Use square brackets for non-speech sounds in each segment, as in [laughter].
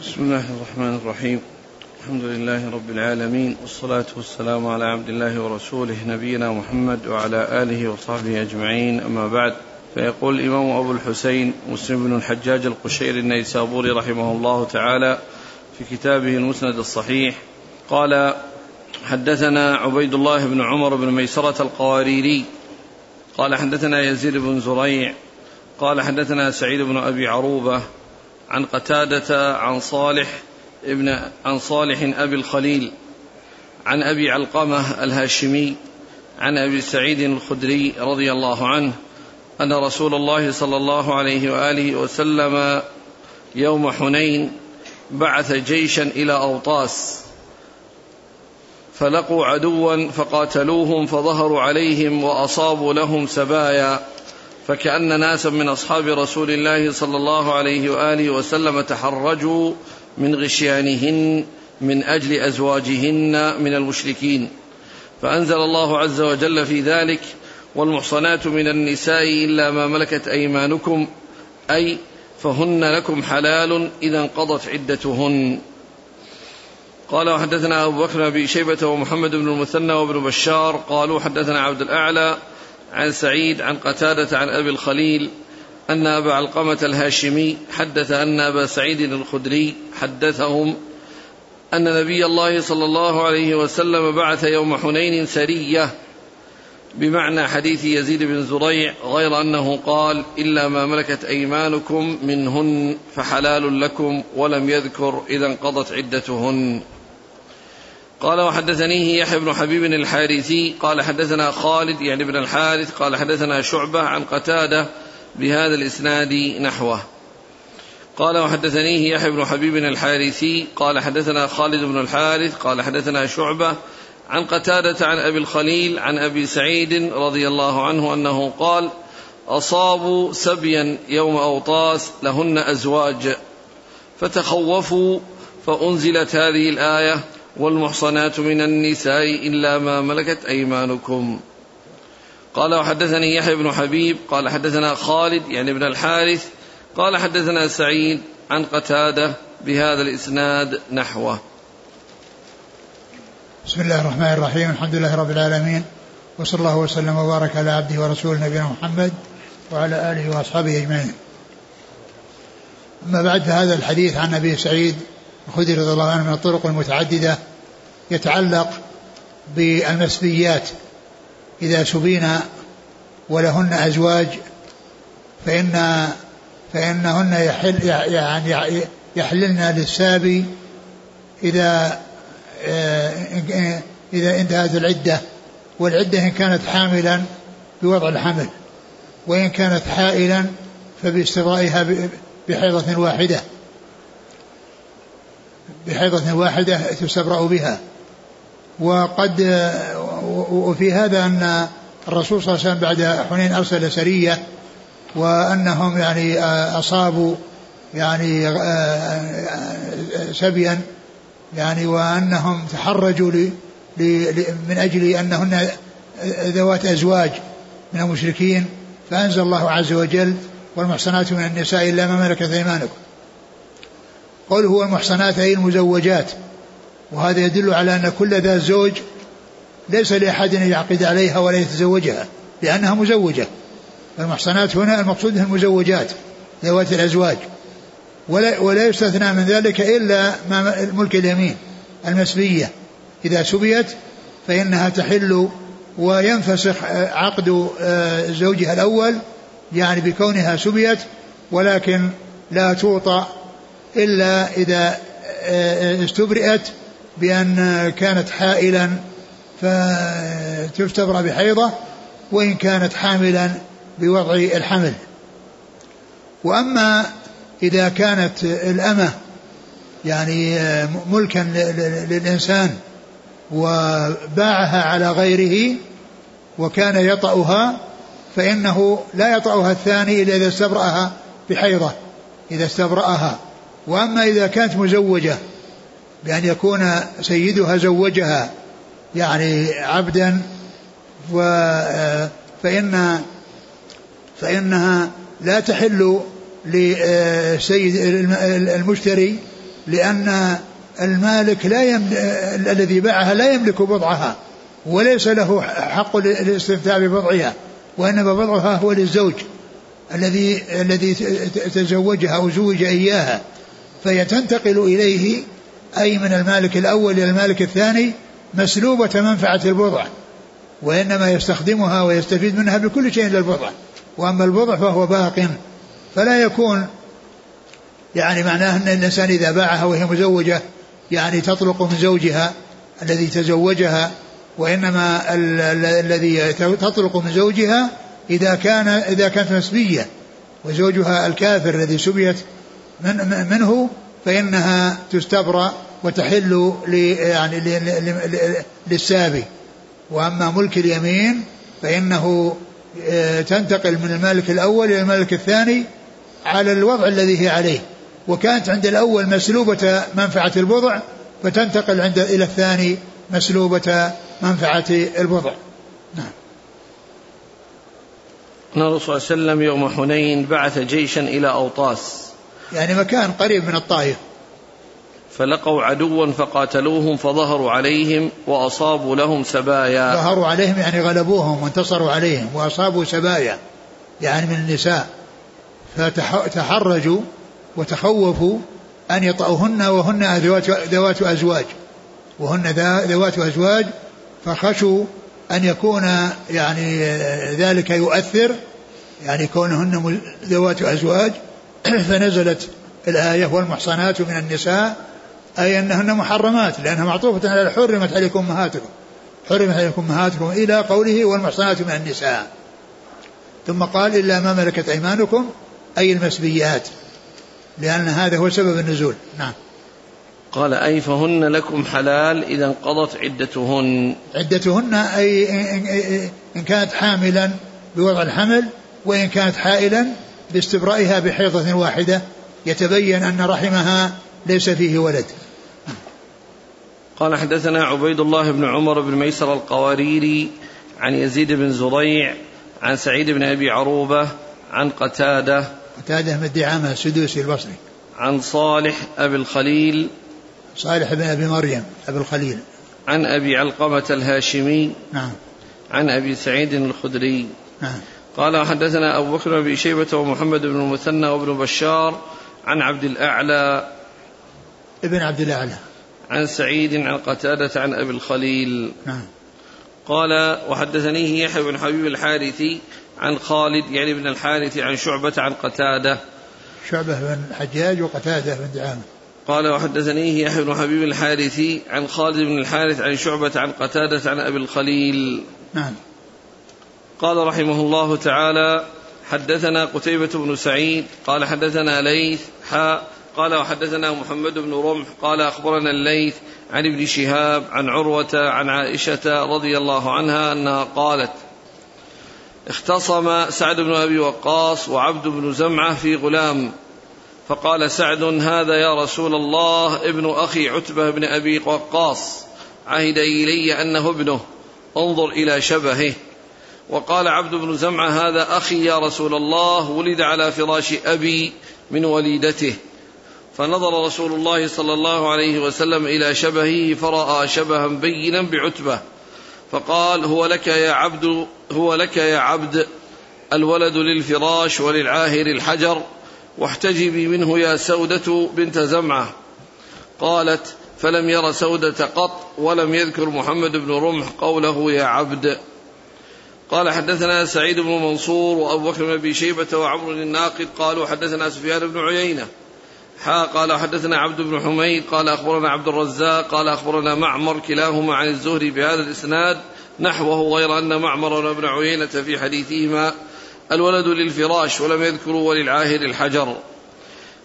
بسم الله الرحمن الرحيم. الحمد لله رب العالمين والصلاة والسلام على عبد الله ورسوله نبينا محمد وعلى آله وصحبه أجمعين. أما بعد فيقول الإمام أبو الحسين مسلم بن الحجاج القشيري النيسابوري رحمه الله تعالى في كتابه المسند الصحيح قال حدثنا عبيد الله بن عمر بن ميسرة القواريري قال حدثنا يزيد بن زريع قال حدثنا سعيد بن أبي عروبة عن قتادة عن صالح ابن عن صالح أبي الخليل عن أبي علقمة الهاشمي عن أبي سعيد الخدري رضي الله عنه أن رسول الله صلى الله عليه وآله وسلم يوم حنين بعث جيشا إلى أوطاس فلقوا عدوا فقاتلوهم فظهروا عليهم وأصابوا لهم سبايا فكأن ناسا من أصحاب رسول الله صلى الله عليه وآله وسلم تحرجوا من غشيانهن من أجل أزواجهن من المشركين. فأنزل الله عز وجل في ذلك والمحصنات من النساء إلا ما ملكت أيمانكم أي فهن لكم حلال إذا انقضت عدتهن. قال وحدثنا أبو بكر بن شيبة ومحمد بن المثنى وابن بشار قالوا حدثنا عبد الأعلى عن سعيد عن قتادة عن أبي الخليل أن أبا علقمة الهاشمي حدث أن أبا سعيد الخدري حدثهم أن نبي الله صلى الله عليه وسلم بعث يوم حنين سرية بمعنى حديث يزيد بن زريع غير أنه قال إلا ما ملكت أيمانكم منهن فحلال لكم ولم يذكر إذا انقضت عدتهن. قال وحدثنيه يحيى بن حبيب الحارثي قال حدثنا خالد يعني بن الحارث قال حدثنا شعبة عن قتادة بهذا الإسناد نحوه. قال وحدثنيه يحيى بن حبيب الحارثي قال حدثنا خالد بن الحارث قال حدثنا شعبة عن قتادة عن أبي الخليل عن أبي سعيد رضي الله عنه أنه قال أصابوا سبيا يوم أوطاس لهن أزواج. فتخوفوا فأنزلت هذه الآية والمحصنات من النساء إلا ما ملكت أيمانكم قال وحدثني يحيى بن حبيب قال حدثنا خالد يعني ابن الحارث قال حدثنا سعيد عن قتادة بهذا الإسناد نحوه. بسم الله الرحمن الرحيم الحمد لله رب العالمين وصلى الله وسلم وبارك على عبده ورسوله نبينا محمد وعلى آله وأصحابه أجمعين. أما بعد هذا الحديث عن أبي سعيد الخدري رضي الله عنه من الطرق المتعددة يتعلق بالمسبيات إذا سبينا ولهن أزواج فإن فإنهن يحل يعني يحللن للسابي إذا إذا انتهت العدة. والعدة إن كانت حاملا بوضع الحمل وإن كانت حائلا فباستبرائها بحيضة واحدة. بحيضة واحدة تستبرأ بها. وقد وفي هذا أن الرسول صلى الله عليه وسلم بعد حنين أرسل سرية وأنهم يعني أصابوا يعني سبيا يعني وأنهم تحرجوا من أجل أنهن ذوات أزواج من المشركين. فأنزل الله عز وجل والمحصنات من النساء إلا ما ملكت أيمانكم. قل هو المحصنات أي المزوجات. وهذا يدل على أن كل ذات زوج ليس لأحد أن يعقد عليها ولا يتزوجها لأنها مزوجة. المحصنات هنا المقصود المزوجات ذوات الأزواج. ولا, ولا يستثنى من ذلك إلا ما ملك اليمين المسبية. إذا سبيت فإنها تحل وينفسخ عقد زوجها الأول يعني بكونها سبيت ولكن لا توطأ إلا إذا استبرئت بأن كانت حائلا فتستبرأ بحيضة وإن كانت حاملا بوضع الحمل. وأما إذا كانت الأمة يعني ملكا للإنسان وباعها على غيره وكان يطأها فإنه لا يطأها الثاني إلا إذا استبرأها بحيضة إذا استبرأها. وأما إذا كانت مزوجة بأن يكون سيدها زوجها يعني عبدا و فإن فإنها لا تحل لسيد المشتري لأن المالك لا يملك الذي باعها لا يملك بضعها وليس له حق الاستمتاع ببضعها وإنما بضعها هو للزوج الذي الذي تزوجها أو زوج إياها فهي تنتقل إليه أي من المالك الأول إلى المالك الثاني مسلوبة منفعة البضع وإنما يستخدمها ويستفيد منها بكل شيء للبضع وأما البضع فهو باق فلا يكون يعني معناه أن الإنسان إذا باعها وهي مزوجة يعني تطلق من زوجها الذي تزوجها وإنما الذي تطلق من زوجها إذا كان إذا كانت مسبية وزوجها الكافر الذي سبيت من منه فإنها تستبرأ وتحل يعني للسابي. وأما ملك اليمين فإنه آه، تنتقل من المالك الأول إلى المالك الثاني على الوضع الذي هي عليه. وكانت عند الأول مسلوبة منفعة البضع فتنتقل عند إلى الثاني مسلوبة منفعة البضع. نعم. الرسول صلى الله عليه وسلم يوم حنين بعث جيشا إلى أوطاس. يعني مكان قريب من الطائف. فلقوا عدوا فقاتلوهم فظهروا عليهم وأصابوا لهم سبايا. ظهروا عليهم يعني غلبوهم وانتصروا عليهم وأصابوا سبايا يعني من النساء. فتحرجوا وتخوفوا أن يطأوهن وهن ذوات أزواج. وهن ذوات أزواج فخشوا أن يكون يعني ذلك يؤثر يعني كونهن ذوات أزواج [coughs] فنزلت الآية والمحصنات من النساء أي أنهن محرمات لأنها معطوفة على حرمت عليكم أمهاتكم حرمت عليكم أمهاتكم إلى قوله والمحصنات من النساء. ثم قال إلا ما ملكت أيمانكم أي المسبيات لأن هذا هو سبب النزول. نعم. قال أي فهن لكم حلال إذا انقضت عدتهن. عدتهن أي إن كانت حاملا بوضع الحمل وإن كانت حائلا باستبرائها بحيضة واحدة يتبين أن رحمها ليس فيه ولد. قال حدثنا عبيد الله بن عمر بن ميسر القواريري عن يزيد بن زريع عن سعيد بن أبي عروبة عن قتادة قتادة بن الدعامة السدوسي البصري. عن صالح أبي الخليل صالح بن أبي مريم أبي الخليل. عن أبي علقمة الهاشمي نعم. عن أبي سعيد الخدري نعم. قال وحدثنا أبو بكر بن شيبة ومحمد بن المثنى وابن بشار عن عبد الأعلى ابن عبد الأعلى. عن سعيد عن قتادة عن أبي الخليل. نعم. قال وحدثنيه يحيى بن حبيب الحارثي عن خالد يعني بن الحارث عن شعبة عن قتادة. شعبة بن حجاج وقتادة بن دعامة. قال وحدثنيه يحيى بن حبيب الحارثي عن خالد بن الحارث عن شعبة عن قتادة عن أبي الخليل. نعم. قال رحمه الله تعالى حدثنا قتيبة بن سعيد قال حدثنا ليث حاء قال وحدثنا محمد بن رمح قال أخبرنا الليث عن ابن شهاب عن عروة عن عائشة رضي الله عنها أنها قالت اختصم سعد بن أبي وقاص وعبد بن زمعة في غلام فقال سعد هذا يا رسول الله ابن أخي عتبة بن أبي وقاص عهد إلي أنه ابنه انظر إلى شبهه. وقال عبد بن زمعة هذا أخي يا رسول الله ولد على فراش أبي من وليدته. فنظر رسول الله صلى الله عليه وسلم إلى شبهه فرأى شبها بينا بعتبة. فقال هو لك يا عبد هو لك يا عبد الولد للفراش وللعاهر الحجر واحتجبي منه يا سودة بنت زمعة. قالت فلم ير سودة قط ولم يذكر محمد بن رمح قوله يا عبد. قال حدثنا سعيد بن منصور وأبو بكر بن أبي شيبة وعمر الناقد قالوا حدثنا سفيان بن عيينة. حا قال حدثنا عبد بن حميد قال أخبرنا عبد الرزاق قال أخبرنا معمر كلاهما عن الزهري بهذا الإسناد نحوه غير أن معمر وابن عيينة في حديثهما الولد للفراش ولم يذكروا وللعاهر الحجر.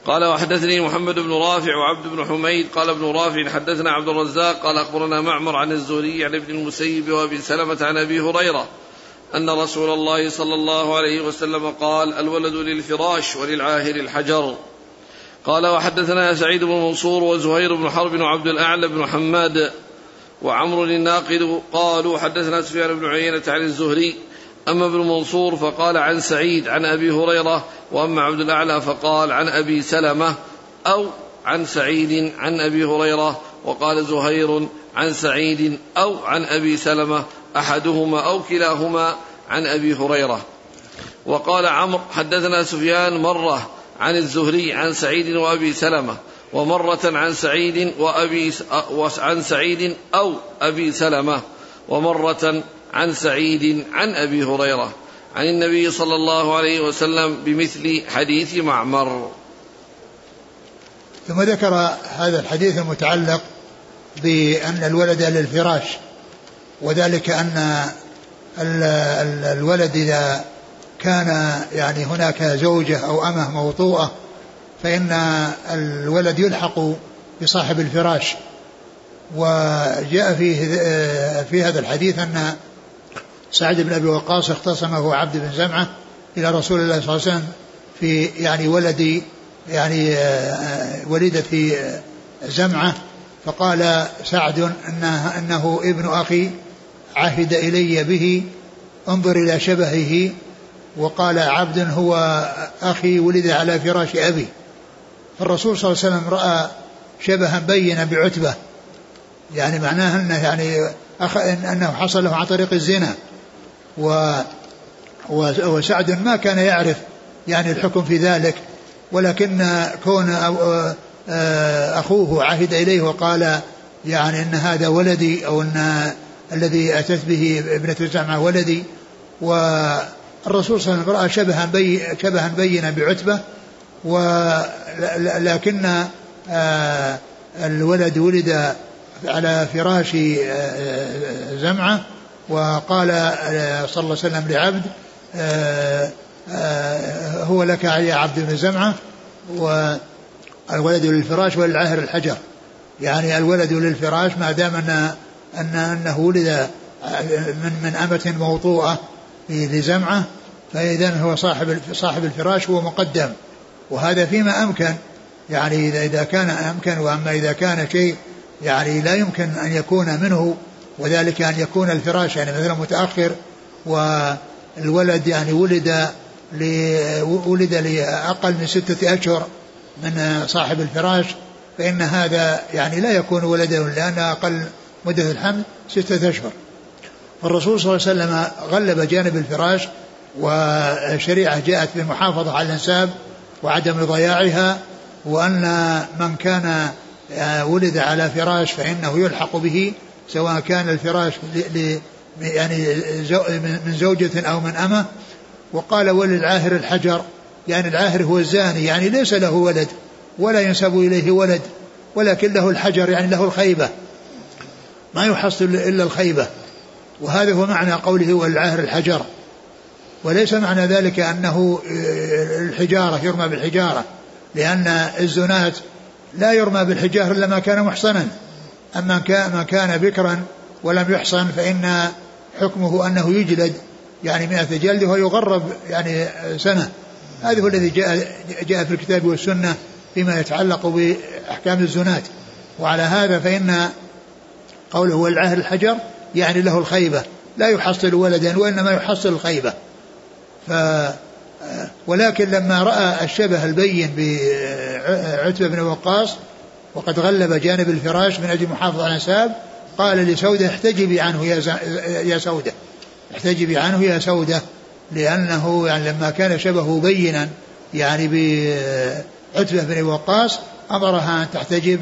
قال وحدثني محمد بن رافع وعبد بن حميد قال ابن رافع حدثنا عبد الرزاق قال أخبرنا معمر عن الزهري عن ابن المسيب وأبي سلمة عن أبي هريرة أن رسول الله صلى الله عليه وسلم قال الولد للفراش وللعاهر الحجر. قال وحدثنا سعيد بن منصور وزهير بن حرب وعبد الأعلى بن حماد وعمر الناقد قالوا حدثنا سفيان بن عيينة عن الزهري أما ابن منصور فقال عن سعيد عن أبي هريرة وأما عبد الأعلى فقال عن أبي سلمة أو عن سعيد عن أبي هريرة وقال زهير عن سعيد أو عن أبي سلمة أحدهما أو كلاهما عن أبي هريرة. وقال عمرو حدثنا سفيان مرة عن الزهري عن سعيد وأبي سلمة ومرة عن سعيد وأبي عن سعيد أو أبي سلمة ومرة عن سعيد عن أبي هريرة. عن النبي صلى الله عليه وسلم بمثل حديث معمر. ثم ذكر هذا الحديث المتعلق بأن الولد للفراش وذلك أن الولد إذا كان يعني هناك زوجة أو أمة موطوءة فإن الولد يلحق بصاحب الفراش. وجاء فيه في هذا الحديث أن سعد بن أبي وقاص اختصمه عبد بن زمعة إلى رسول الله صلى الله عليه وسلم في يعني ولد يعني وليدة زمعة فقال سعد أنه, أنه ابن أخي عهد إلي به انظر إلى شبهه وقال عبد هو أخي ولد على فراش أبي. فالرسول صلى الله عليه وسلم رأى شبها بينا بعتبة. يعني معناه أنه يعني أخ أنه حصل له عن طريق الزنا. و وسعد ما كان يعرف يعني الحكم في ذلك. ولكن كون أخوه عهد إليه وقال يعني أن هذا ولدي أو أن الذي أتت به ابنة زعمة ولدي والرسول صلى الله عليه وسلم رأى شبها بي شبها بينا بعتبة ولكن آه، الولد ولد على فراش آه، زمعة وقال آه، صلى الله عليه وسلم لعبد هو لك يا عبد بن زمعة والولد للفراش وللعاهر الحجر. يعني الولد للفراش ما دام أن أن أنه ولد من من أمة موطوءة لزمعة فإذا هو صاحب صاحب الفراش هو مقدم. وهذا فيما أمكن. يعني إذا إذا كان أمكن وأما إذا كان شيء يعني لا يمكن أن يكون منه وذلك أن يكون الفراش يعني مثلا متأخر والولد يعني ولد ولد لأقل من ستة أشهر من صاحب الفراش فإن هذا يعني لا يكون ولدا لأن أقل مدة الحمل ستة أشهر. فالرسول صلى الله عليه وسلم غلب جانب الفراش والشريعة جاءت بالمحافظة على الأنساب وعدم ضياعها وأن من كان آه، ولد على فراش فإنه يلحق به سواء كان الفراش يعني من زوجة أو من أمة. وقال وللعاهر الحجر يعني العاهر هو الزاني يعني ليس له ولد ولا ينسب إليه ولد ولكن له الحجر يعني له الخيبة. ما يحصل إلا الخيبة. وهذا هو معنى قوله وللعاهر الحجر. وليس معنى ذلك أنه آه، الحجارة يرمى بالحجارة لأن الزنات لا يرمى بالحجارة إلا ما كان محصنا. أما ما كان بكرا ولم يحصن فإن حكمه أنه يجلد يعني مئة جلد ويغرب يعني سنة. هذا هو الذي جاء جاء في الكتاب والسنة فيما يتعلق بأحكام الزنات. وعلى هذا فإن قوله والعهد الحجر يعني له الخيبة لا يحصل ولدا وإنما يحصل الخيبة. ف ولكن لما رأى الشبه البين بعتبة بن وقاص وقد غلب جانب الفراش من أجل محافظة على الأنساب قال لسودة احتجبي عنه يا يا سودة. احتجبي عنه يا سودة لأنه يعني لما كان شبهه بينا يعني بعتبة بن وقاص أمرها أن تحتجب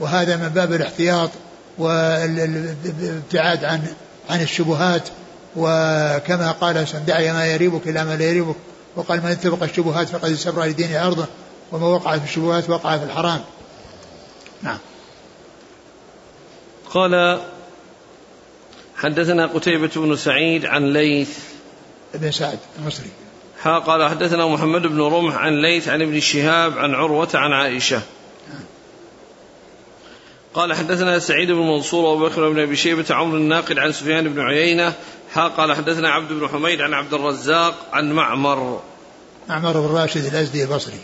وهذا من باب الاحتياط والابتعاد عن عن الشبهات وكما قال دعي ما يريبك إلى ما لا يريبك وقال من اتبق الشبهات فقد استبرأ لدينه عرضه وما وقع في الشبهات وقع في الحرام. نعم. قال حدثنا قتيبة بن سعيد عن ليث بن سعد المصري. ها قال حدثنا محمد بن رمح عن ليث عن ابن شهاب عن عروة عن عائشة. قال حدثنا سعيد بن منصور وأبو بكر بن أبي شيبة عمرو الناقد عن سفيان بن عيينة ها قال حدثنا عبد بن حميد عن عبد الرزاق عن معمر. معمر بن راشد الأزدي البصري.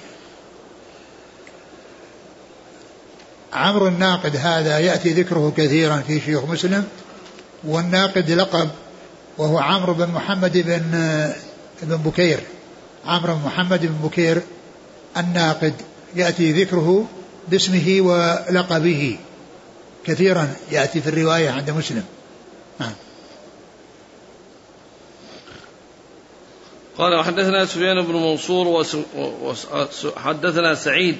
عمرو الناقد هذا يأتي ذكره كثيرا في شيوخ مسلم والناقد لقب وهو عمرو بن محمد بن بن بكير. عمرو بن محمد بن بكير الناقد يأتي ذكره باسمه ولقبه. كثيرا يأتي في الرواية عند مسلم. نعم قال وحدثنا سفيان بن منصور وحدثنا سعيد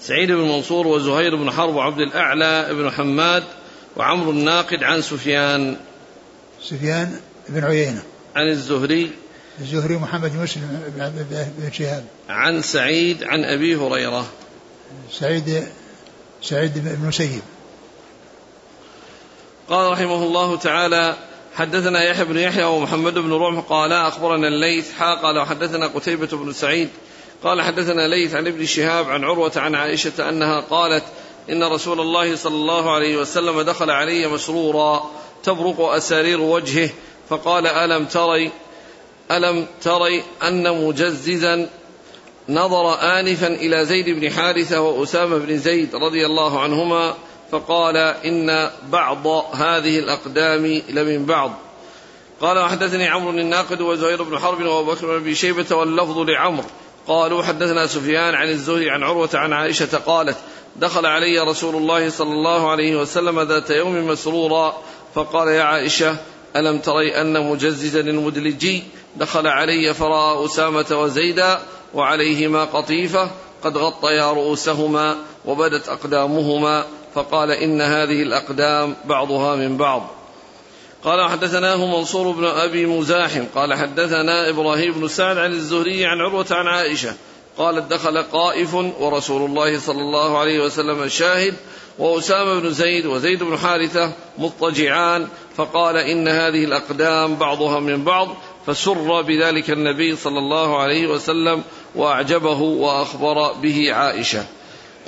سعيد بن منصور وزهير بن حرب وعبد الأعلى بن حماد وعمرو الناقد عن سفيان. سفيان بن عيينة. عن الزهري. الزهري محمد مسلم بن شهاب. عن سعيد عن أبي هريرة. سعيد سعيد بن مسيب قال رحمه الله تعالى حدثنا يحيى بن يحيى ومحمد بن رمح قال أخبرنا الليث حا قال وحدثنا قتيبة بن سعيد قال حدثنا ليث عن ابن شهاب عن عروة عن عائشة أنها قالت إن رسول الله صلى الله عليه وسلم دخل علي مسرورا تبرق أسارير وجهه فقال ألم تري ألم تري أن مجززا نظر انفا إلى زيد بن حارثة وأسامة بن زيد رضي الله عنهما فقال إن بعض هذه الأقدام لمن بعض. قال وحدثني عمرو الناقد وزهير بن حرب وأبو بكر بن ابي شيبة واللفظ لعمرو. قالوا حدثنا سفيان عن الزهري عن عروة عن عائشة قالت دخل علي رسول الله صلى الله عليه وسلم ذات يوم مسرورا. فقال يا عائشة ألم تري أن مجززا المدلجي دخل علي فراى أسامة وزيدا وعليهما قطيفة؟ قد غطيا رؤوسهما وبدت أقدامهما فقال إن هذه الأقدام بعضها من بعض. قال حدثناه منصور بن أبي مزاحم قال حدثنا إبراهيم بن سعد عن الزهري عن عروة عن عائشة قالت دخل قائف ورسول الله صلى الله عليه وسلم شاهد وأسامة بن زيد وزيد بن حارثة مضطجعان فقال إن هذه الأقدام بعضها من بعض فسر بذلك النبي صلى الله عليه وسلم وأعجبه وأخبر به عائشة.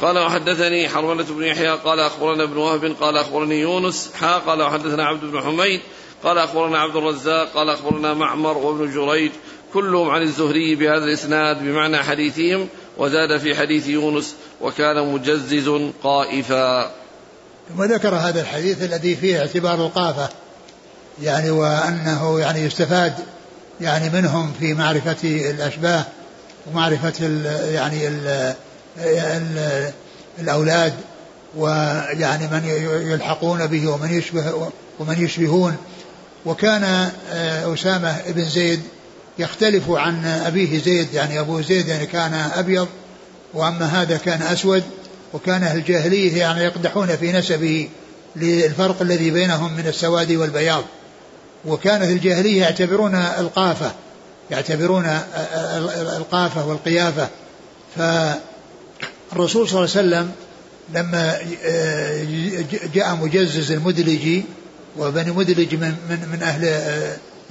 قال وحدثني حرملة بن يحيى قال أخبرنا ابن وهب قال أخبرني يونس حا قال وحدثنا عبد بن حميد قال أخبرنا عبد الرزاق قال أخبرنا معمر وابن جريج كلهم عن الزهري بهذا الإسناد بمعنى حديثهم وزاد في حديث يونس وكان مجزز قائفا. ثم ذكر هذا الحديث الذي فيه اعتبار القافة يعني وأنه يعني يستفاد يعني منهم في معرفة الأشباه ومعرفة ال يعني ال الأولاد ويعني من يلحقون به ومن يشبه ومن يشبهون. وكان آه، أسامة بن زيد يختلف عن أبيه زيد يعني أبو زيد يعني كان أبيض وأما هذا كان أسود وكان أهل الجاهلية يعني يقدحون في نسبه للفرق الذي بينهم من السواد والبياض. وكانت الجاهلية يعتبرون القافة يعتبرون القافة والقيافة. ف الرسول صلى الله عليه وسلم لما آه، جاء مجزز المدلجي وبني مدلج من من من أهل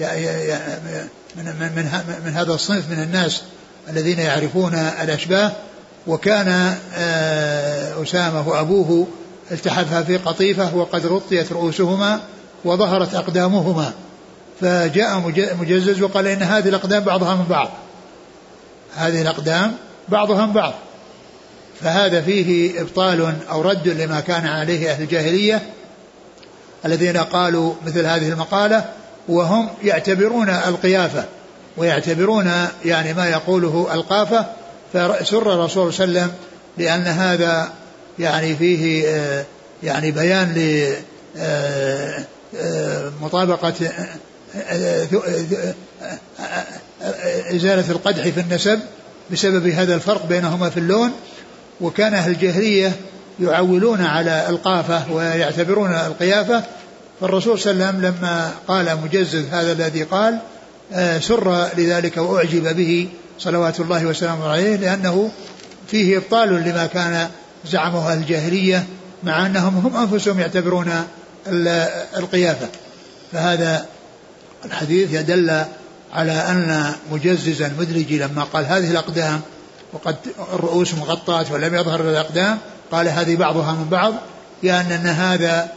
آه، من من من, من هذا الصنف من الناس الذين يعرفون الأشباه وكان آه، أسامة وأبوه التحفا في قطيفة وقد غطيت رؤوسهما وظهرت أقدامهما. فجاء مجزز وقال إن هذه الأقدام بعضها من بعض. هذه الأقدام بعضها من بعض. فهذا فيه إبطال أو رد لما كان عليه أهل الجاهلية الذين قالوا مثل هذه المقالة وهم يعتبرون القيافة ويعتبرون يعني ما يقوله القافة فسر الرسول صلى الله عليه وسلم لأن هذا يعني فيه آه، يعني بيان ل آه، آه، مطابقة إزالة القدح في النسب بسبب هذا الفرق بينهما في اللون وكان أهل الجاهلية يعولون على القافة ويعتبرون القيافة فالرسول صلى الله عليه وسلم لما قال مجزز هذا الذي قال آه، سر لذلك وأعجب به صلوات الله وسلامه عليه لأنه فيه إبطال لما كان زعمه أهل الجاهلية مع أنهم هم أنفسهم يعتبرون القيافة. فهذا الحديث يدل على أن مجزز المدرج لما قال هذه الأقدام وقد الرؤوس مغطاة ولم يظهر الأقدام قال هذه بعضها من بعض يعني أن هذا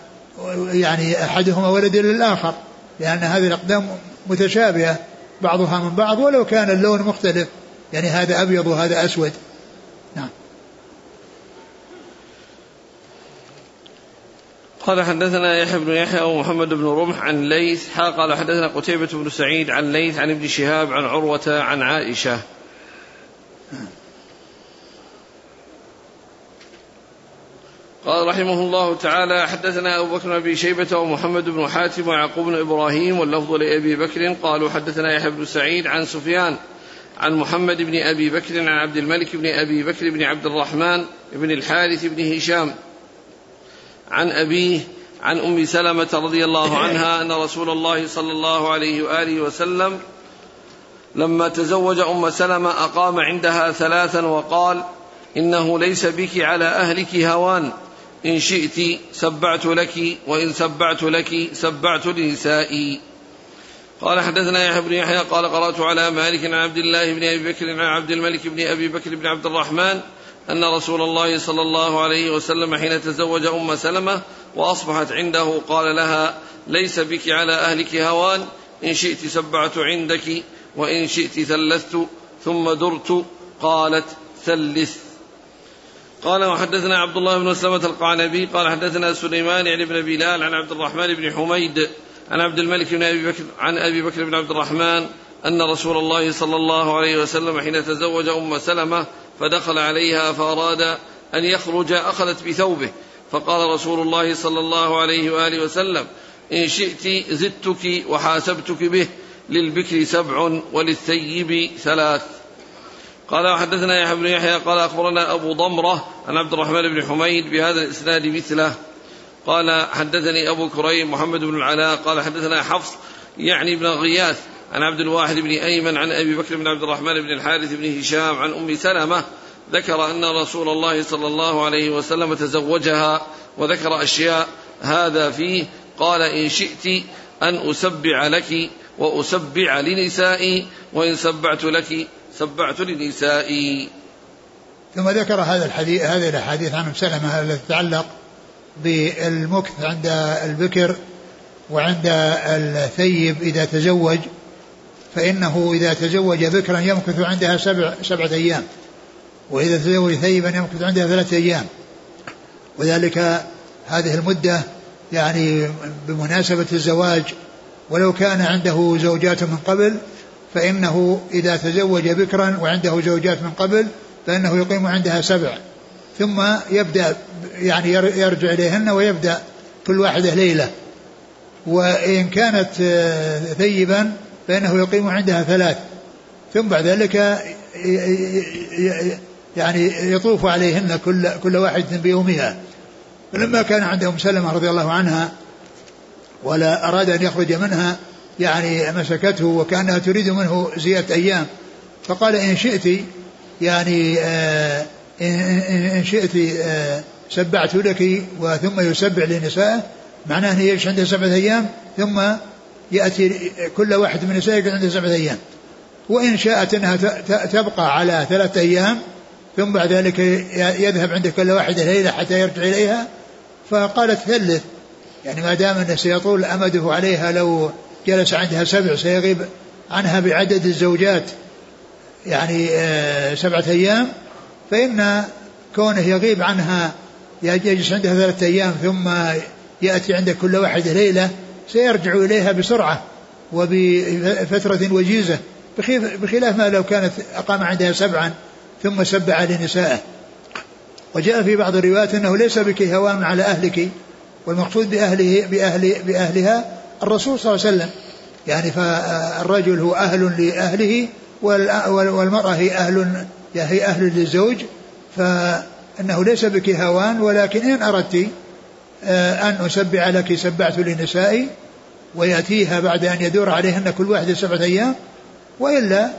يعني أحدهما ولد للآخر لأن هذه الأقدام متشابهة بعضها من بعض ولو كان اللون مختلف يعني هذا أبيض وهذا أسود. نعم. قال حدثنا يحيى بن يحيى ومحمد بن رمح عن ليث قال حدثنا قتيبة بن سعيد عن ليث عن ابن شهاب عن عروة عن عائشة. قال رحمه الله تعالى حدثنا أبو بكر بن شيبة ومحمد بن حاتم ويعقوب بن إبراهيم واللفظ لأبي بكر. قالوا حدثنا يحيى بن سعيد عن سفيان عن محمد بن أبي بكر عن عبد الملك بن أبي بكر بن عبد الرحمن بن الحارث بن هشام عن أبيه عن أم سلمة رضي الله [laughs] عنها أن رسول الله صلى الله عليه وآله وسلم لما تزوج أم سلمة أقام عندها ثلاثا وقال إنه ليس بك على أهلك هوان. إن شئت سبعت لك وإن سبعت لك سبعت لنسائي قال حدثنا يحيى بن يحيى قال قرأت على مالك عن عبد الله بن أبي بكر عن عبد الملك بن أبي بكر بن عبد الرحمن أن رسول الله صلى الله عليه وسلم حين تزوج أم سلمة وأصبحت عنده قال لها ليس بك على أهلك هوان إن شئت سبعت عندك وإن شئت ثلثت ثم درت قالت ثلث قال وحدثنا عبد الله بن مسلمة القعنبي قال حدثنا سليمان يعني بن بلال عن عبد الرحمن بن حميد عن عبد الملك بن أبي بكر عن أبي بكر بن عبد الرحمن أن رسول الله صلى الله عليه وسلم حين تزوج أم سلمة فدخل عليها فأراد أن يخرج أخذت بثوبه. فقال رسول الله صلى الله عليه وآله وسلم إن شئت زدتك وحاسبتك به للبكر سبع وللثيب ثلاث. قال وحدثنا يحيى بن يحيى قال أخبرنا أبو ضمرة عن عبد الرحمن بن حميد بهذا الإسناد مثله. قال حدثني أبو كريم محمد بن العلاء قال حدثنا حفص يعني بن غياث عن عبد الواحد بن أيمن عن أبي بكر بن عبد الرحمن بن الحارث بن هشام عن أم سلمة ذكر أن رسول الله صلى الله عليه وسلم تزوجها وذكر أشياء هذا فيه. قال إن شئت أن أسبع لك وأسبع لنسائي وإن سبعت لك سبعت لنسائي. ثم ذكر هذا الحديث هذه الأحاديث عن أم سلمة التي تتعلق بالمكث عند البكر وعند الثيب إذا تزوج فإنه إذا تزوج بكرا يمكث عندها سبع سبعة أيام وإذا تزوج ثيبا يمكث عندها ثلاثة أيام. وذلك هذه المدة يعني بمناسبة الزواج ولو كان عنده زوجات من قبل فإنه إذا تزوج بكرا وعنده زوجات من قبل فإنه يقيم عندها سبع. ثم يبدأ يعني يرجع إليهن ويبدأ كل واحدة ليلة. وإن كانت آه، ثيبا فإنه يقيم عندها ثلاث. ثم بعد ذلك يعني يطوف عليهن كل كل واحدة بيومها. فلما كان عند أم سلمة رضي الله عنها ولا أراد أن يخرج منها يعني مسكته وكأنها تريد منه زيادة أيام. فقال إن شئت يعني آه إن شئت آه سبعت لك وثم يسبع لنسائه. معناه أنه يعيش عنده سبعة أيام ثم يأتي كل واحد من نسائه عنده سبعة أيام. وإن شاءت أنها تبقى على ثلاثة أيام ثم بعد ذلك يذهب عند كل واحدة ليلة حتى يرجع إليها. فقالت ثلث يعني ما دام أنه سيطول أمده عليها لو جلس عندها سبع سيغيب عنها بعدد الزوجات يعني آه، سبعة أيام فإن كونه يغيب عنها يجلس عندها ثلاثة أيام ثم يأتي عند كل واحدة ليلة سيرجع إليها بسرعة وبفترة وجيزة بخلاف ما لو كانت أقام عندها سبعا ثم سبع لنسائه. وجاء في بعض الروايات أنه ليس بك هوان على أهلك والمقصود بأهله بأهل بأهلها الرسول صلى الله عليه وسلم يعني فالرجل هو أهل لأهله والمرأة هي أهل هي أهل للزوج فإنه ليس بك هوان ولكن إن أردت آه، أن أسبع لك سبعت لنسائي ويأتيها بعد أن يدور عليهن كل واحدة سبعة أيام وإلا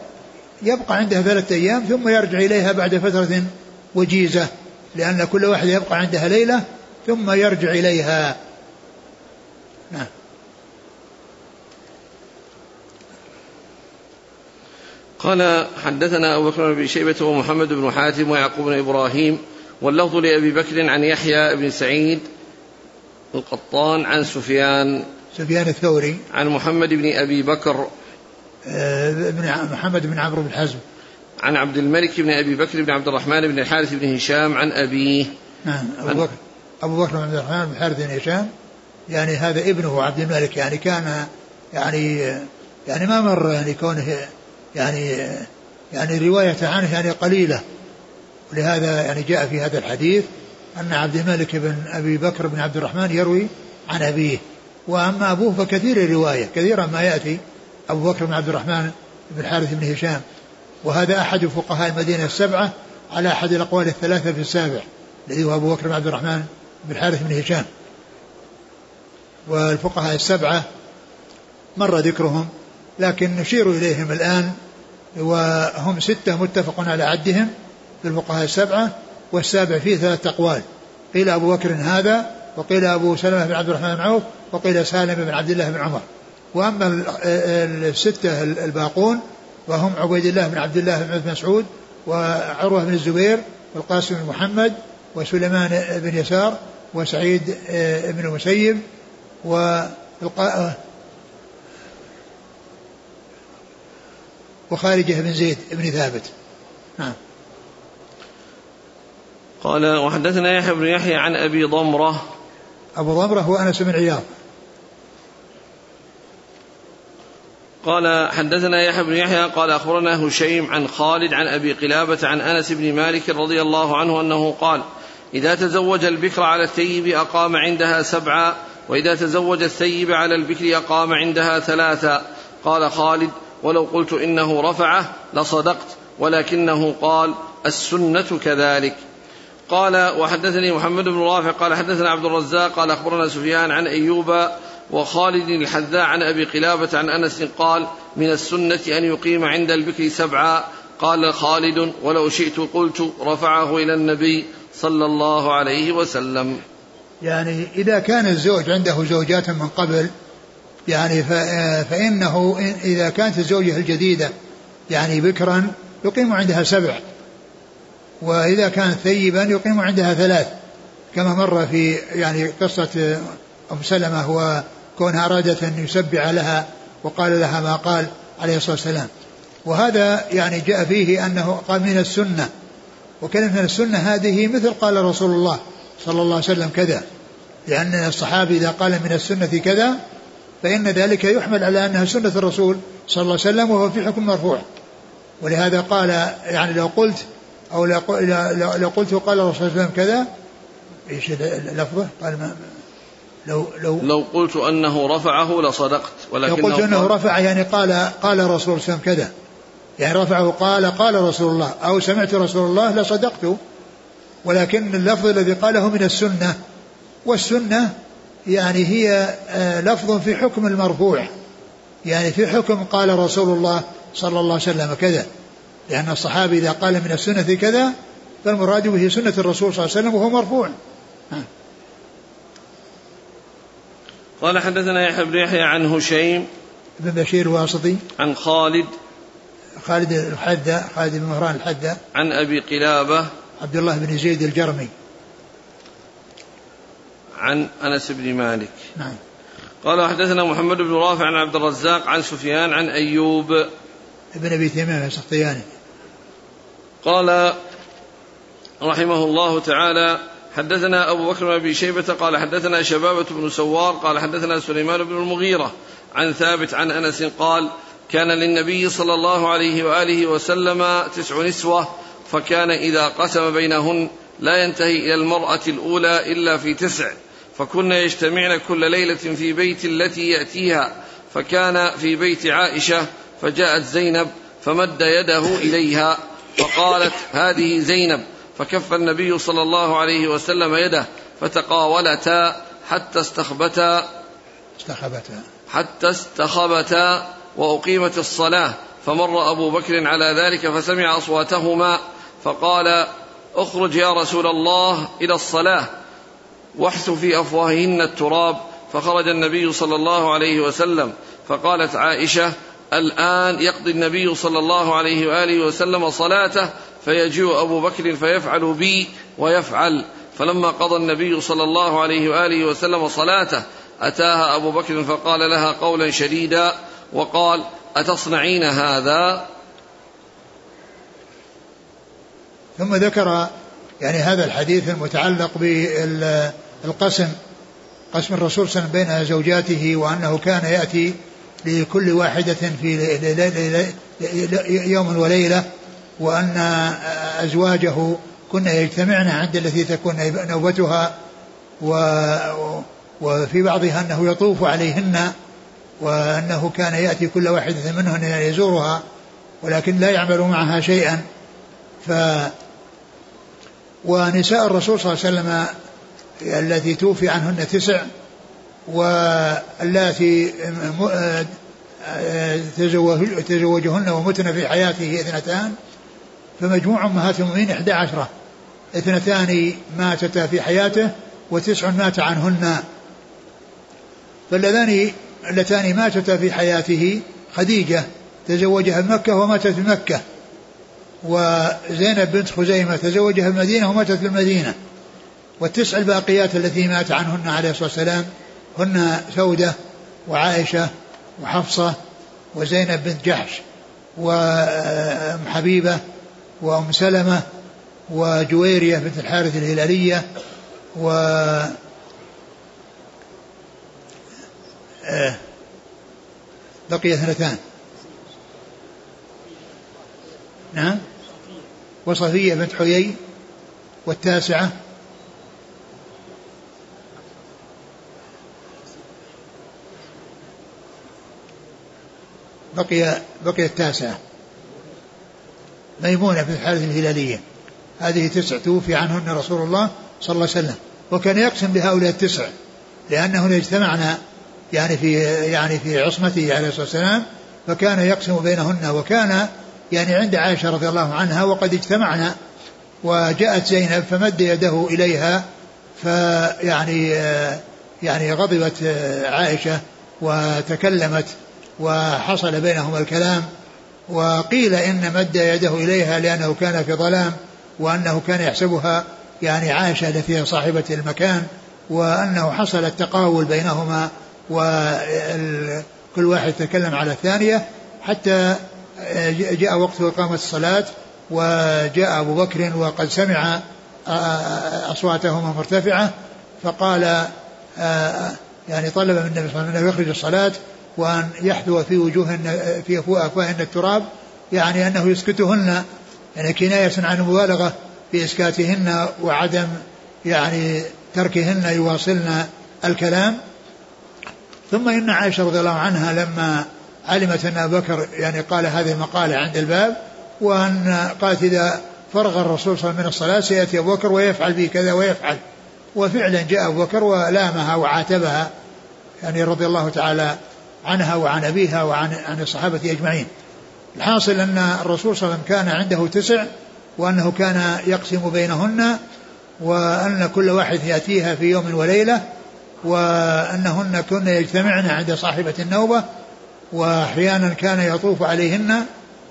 يبقى عندها ثلاثة أيام ثم يرجع إليها بعد فترة وجيزة لأن كل واحدة يبقى عندها ليلة ثم يرجع إليها. نعم. قال حدثنا أبو بكر بن شيبة ومحمد بن حاتم ويعقوب بن إبراهيم واللفظ لأبي بكر عن يحيى بن سعيد القطان عن سفيان سفيان الثوري. عن محمد بن أبي بكر. آه، بن محمد بن عمرو بن حزم. عن عبد الملك بن أبي بكر بن عبد الرحمن بن الحارث بن هشام عن أبيه. نعم أبو بكر أبو بكر بن عبد الرحمن بن الحارث بن هشام. يعني هذا ابنه عبد الملك يعني كان يعني يعني ما مر يعني كونه يعني يعني رواية عنه يعني قليلة. ولهذا يعني جاء في هذا الحديث أن عبد الملك بن أبي بكر بن عبد الرحمن يروي عن أبيه. وأما أبوه فكثير الرواية كثيرا ما يأتي أبو بكر بن عبد الرحمن بن الحارث بن هشام. وهذا أحد فقهاء المدينة السبعة على أحد الأقوال الثلاثة في السابع الذي هو أبو بكر بن عبد الرحمن بن الحارث بن هشام. والفقهاء السبعة مر ذكرهم لكن نشير إليهم الآن وهم ستة متفق على عدهم في الفقهاء السبعة والسابع فيه ثلاثة أقوال. قيل أبو بكر هذا وقيل أبو سلمة بن عبد الرحمن بن عوف وقيل سالم بن عبد الله بن عمر. وأما الستة الباقون وهم عبيد الله بن عبد الله بن مسعود وعروة بن الزبير والقاسم بن محمد وسليمان بن يسار وسعيد آه، بن المسيب وخارجة بن زيد بن ثابت. نعم. قال وحدثنا يحيى بن يحيى عن أبي ضمرة. أبو ضمرة هو أنس بن عياض. قال حدثنا يحيى بن يحيى قال أخبرنا هشيم عن خالد عن أبي قلابة عن أنس بن مالك رضي الله عنه أنه قال إذا تزوج البكر على الثيب أقام عندها سبعا وإذا تزوج الثيب على البكر أقام عندها ثلاثا. قال خالد ولو قلت إنه رفعه لصدقت ولكنه قال السنة كذلك. قال وحدثني محمد بن رافع قال حدثنا عبد الرزاق قال أخبرنا سفيان عن أيوب وخالد الحذاء عن أبي قلابة عن أنس قال من السنة أن يقيم عند البكر سبعا. قال خالد ولو شئت قلت رفعه إلى النبي صلى الله عليه وسلم. يعني إذا كان الزوج عنده زوجات من قبل يعني فإنه إذا كانت الزوجة الجديدة يعني بكرا يقيم عندها سبع. وإذا كانت ثيبا يقيم عندها ثلاث. كما مر في يعني قصة أم سلمة وكونها أرادت أن يسبع لها وقال لها ما قال عليه الصلاة والسلام. وهذا يعني جاء فيه أنه قال من السنة. وكلمة من السنة هذه مثل قال رسول الله صلى الله عليه وسلم كذا. لأن الصحابي إذا قال من السنة كذا فإن ذلك يحمل على أنها سنة الرسول صلى الله عليه وسلم وهو في حكم مرفوع. ولهذا قال يعني لو قلت أو لو قلت قال الرسول صلى الله عليه وسلم كذا إيش اللفظة؟ قال ما لو لو لو قلت أنه رفعه لصدقت ولكن لو قلت أنه رفع يعني قال قال الرسول صلى الله عليه وسلم كذا. يعني رفعه قال قال رسول الله أو سمعت رسول الله لصدقت. ولكن اللفظ الذي قاله من السنة والسنة يعني هي آه، لفظ في حكم المرفوع. يعني في حكم قال رسول الله صلى الله عليه وسلم كذا. لأن الصحابي إذا قال من السنة كذا فالمراد به سنة الرسول صلى الله عليه وسلم وهو مرفوع. قال حدثنا يحيى بن يحيى عن هشيم بن بشير الواسطي. عن خالد خالد الحذا خالد بن مهران الحذا عن أبي قلابة عبد الله بن زيد الجرمي. عن أنس بن مالك. نعم. قال حدثنا محمد بن رافع عن عبد الرزاق عن سفيان عن أيوب. ابن أبي تمام السختياني قال رحمه الله تعالى حدثنا أبو بكر بن أبي شيبة قال حدثنا شبابة بن سوار قال حدثنا سليمان بن المغيرة عن ثابت عن أنس قال كان للنبي صلى الله عليه وآله وسلم تسع نسوة فكان إذا قسم بينهن لا ينتهي إلى المرأة الأولى إلا في تسع. فكن يجتمعن كل ليلة في بيت التي يأتيها فكان في بيت عائشة فجاءت زينب فمد يده إليها فقالت هذه زينب فكف النبي صلى الله عليه وسلم يده فتقاولتا حتى استخبتا استخبتا. حتى استخبتا وأقيمت الصلاة فمر أبو بكر على ذلك فسمع أصواتهما فقال اخرج يا رسول الله إلى الصلاة واحث في أفواههن التراب. فخرج النبي صلى الله عليه وسلم. فقالت عائشة الآن يقضي النبي صلى الله عليه وآله وسلم صلاته فيجيء أبو بكر فيفعل بي ويفعل. فلما قضى النبي صلى الله عليه وآله وسلم صلاته أتاها أبو بكر فقال لها قولا شديدا وقال أتصنعين هذا؟ ثم ذكر يعني هذا الحديث المتعلق بالقسم قسم الرسول صلى الله عليه وسلم بين زوجاته وأنه كان يأتي لكل واحدة في يوم وليلة وأن أزواجه كنا يجتمعن عند التي تكون نوبتها و وفي بعضها أنه يطوف عليهن وأنه كان يأتي كل واحدة منهن يزورها ولكن لا يعمل معها شيئا. ف ونساء الرسول صلى الله عليه وسلم التي توفي عنهن تسع واللاتي تزوجهن ومتن في حياته اثنتان فمجموع أمهات المؤمنين إحدى عشرة. اثنتان ماتتا في حياته وتسع مات عنهن. فاللذان اللتان ماتتا في حياته خديجة تزوجها بمكة وماتت بمكة وزينب بنت خزيمة تزوجها المدينة وماتت في المدينة. والتسع الباقيات التي مات عنهن عليه الصلاة والسلام هن سودة وعائشة وحفصة وزينب بنت جحش وأم حبيبة وأم سلمة وجويرية بنت الحارث الهلالية و آه، بقي اثنتان. نعم. وصفية بنت حيي والتاسعة بقي بقي التاسعة. ميمونة بنت الحارث الهلالية. هذه تسع توفي عنهن رسول الله صلى الله عليه وسلم. وكان يقسم بهؤلاء التسع لأنهن اجتمعن يعني في يعني في عصمته عليه الصلاة والسلام فكان يقسم بينهن وكان يعني عند عائشة رضي الله عنها وقد اجتمعنا وجاءت زينب فمد يده إليها فيعني يعني غضبت عائشة وتكلمت وحصل بينهما الكلام وقيل إن مد يده إليها لأنه كان في ظلام وأنه كان يحسبها يعني عائشة التي هي صاحبة المكان وأنه حصل التقاول بينهما وكل واحد تكلم على الثانية حتى جاء وقت إقامة الصلاة وجاء أبو بكر وقد سمع أصواتهما مرتفعة فقال يعني طلب من النبي صلى الله عليه وسلم يخرج الصلاة وأن يحذو في وجوههن في أفواههن التراب يعني أنه يسكتهن يعني كناية عن المبالغة في إسكاتهن وعدم يعني تركهن يواصلن الكلام. ثم إن عائشة رضي الله عنها لما علمت أن أبا بكر يعني قال هذه المقالة عند الباب وأن قالت إذا فرغ الرسول صلى الله عليه وسلم من الصلاة سيأتي أبو بكر ويفعل به كذا ويفعل. وفعلا جاء أبو بكر ولامها وعاتبها يعني رضي الله تعالى عنها وعن أبيها وعن عن الصحابة أجمعين. الحاصل أن الرسول صلى الله عليه وسلم كان عنده تسع وأنه كان يقسم بينهن وأن كل واحد يأتيها في يوم وليلة وأنهن كن يجتمعن عند صاحبة النوبة وأحيانا كان يطوف عليهن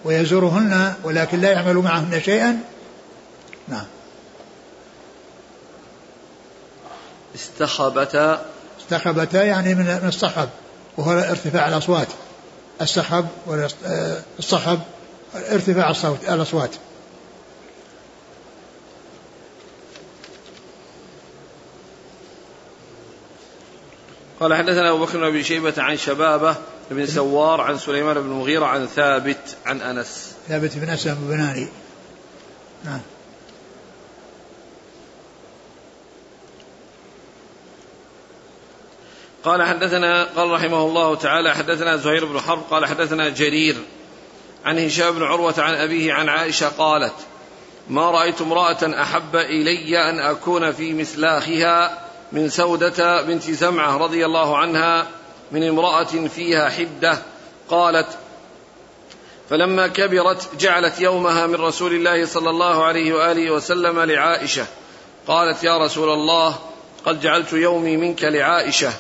ويزورهن ولكن لا يعمل معهن شيئا. نعم. استخبتا استخبتا يعني من الصخب. وهو ارتفاع الأصوات. السحب والصخب ارتفاع الصوت الأصوات. قال حدثنا أبو بكر بن شيبة عن شبابة بن سوار عن سليمان بن المغيرة عن ثابت عن أنس. ثابت بن أسلم بناني. نعم. قال حدثنا قال رحمه الله تعالى حدثنا زهير بن حرب قال حدثنا جرير عن هشام بن عروة عن أبيه عن عائشة قالت ما رأيت امرأة أحب إلي أن أكون في مسلاخها من سودة بنت زمعة رضي الله عنها من امرأة فيها حدة قالت فلما كبرت جعلت يومها من رسول الله صلى الله عليه وآله وسلم لعائشة. قالت يا رسول الله قد جعلت يومي منك لعائشة.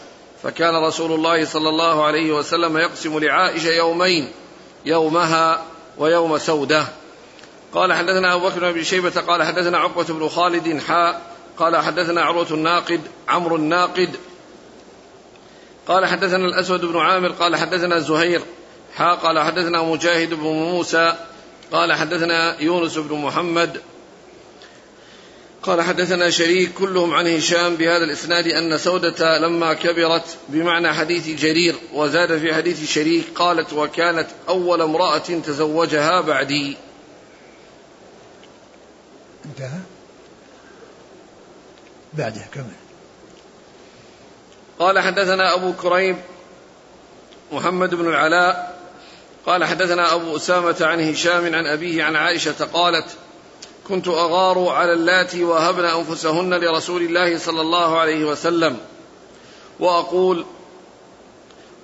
فكان رسول الله صلى الله عليه وسلم يقسم لعائشة يومين يومها ويوم سودة. قال حدثنا أبو بكر بن شيبة قال حدثنا عقبة بن خالد حاء قال حدثنا عروة الناقد عمرو الناقد. قال حدثنا الأسود بن عامر قال حدثنا زهير حا قال حدثنا مجاهد بن موسى قال حدثنا يونس بن محمد. قال حدثنا شريك كلهم عن هشام بهذا الإسناد أن سودة لما كبرت بمعنى حديث جرير وزاد في حديث شريك قالت وكانت أول امرأة تزوجها بعدي. انتهى؟ بعده كمل. قال حدثنا أبو كريب محمد بن العلاء قال حدثنا أبو أسامة عن هشام عن أبيه عن عائشة قالت كنت أغار على اللاتي وهبن أنفسهن لرسول الله صلى الله عليه وسلم. وأقول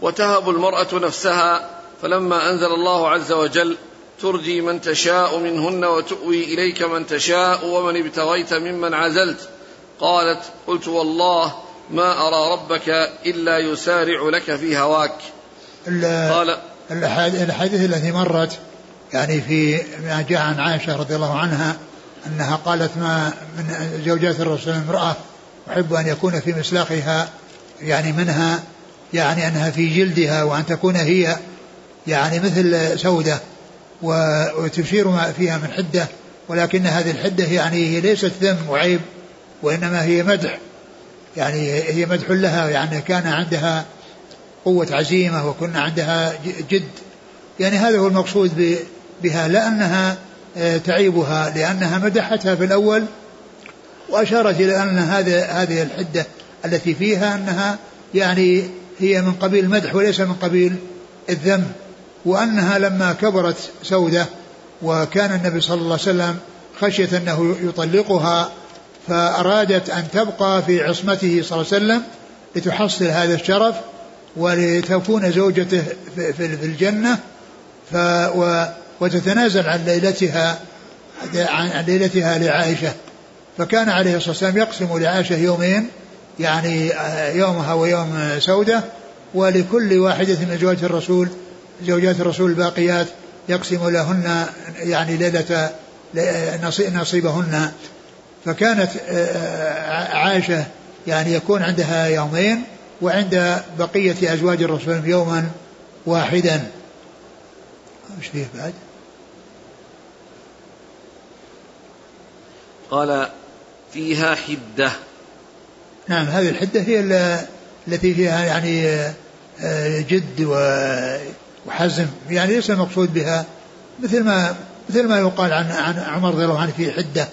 وتهب المرأة نفسها فلما أنزل الله عز وجل ترجي من تشاء منهن وتؤوي إليك من تشاء ومن ابتغيت ممن عزلت. قالت قلت والله ما أرى ربك إلا يسارع لك في هواك. قال الأحاديث التي مرت يعني في ما جاء عن عائشة رضي الله عنها أنها قالت ما من زوجات الرسول امرأة أحب أن يكون في مسلاخها يعني منها يعني أنها في جلدها وأن تكون هي يعني مثل سودة وتشير ما فيها من حدة ولكن هذه الحدة يعني هي ليست ذم وعيب وإنما هي مدح يعني هي مدح لها يعني كان عندها قوة عزيمة وكنا عندها جد. يعني هذا هو المقصود بها لا أنها تعيبها لأنها مدحتها في الأول وأشارت إلى أن هذا هذه الحدة التي فيها أنها يعني هي من قبيل المدح وليس من قبيل الذم وأنها لما كبرت سودة وكان النبي صلى الله عليه وسلم خشية أنه يطلقها فأرادت أن تبقى في عصمته صلى الله عليه وسلم لتحصل هذا الشرف ولتكون زوجته في الجنة ف وتتنازل عن ليلتها عن ليلتها لعائشة. فكان عليه الصلاة والسلام يقسم لعائشة يومين يعني يومها ويوم سودة ولكل واحدة من زوجات الرسول زوجات الرسول الباقيات يقسم لهن يعني ليلة نصيبهن. فكانت عائشة يعني يكون عندها يومين وعند بقية أزواج الرسول يوما واحدا. إيش فيه بعد؟ قال فيها حدة. نعم هذه الحدة هي التي فيها يعني آه، جد وحزم. يعني ليس المقصود بها. مثل ما مثل ما يقال عن عن عمر رضي الله عنه في حدة.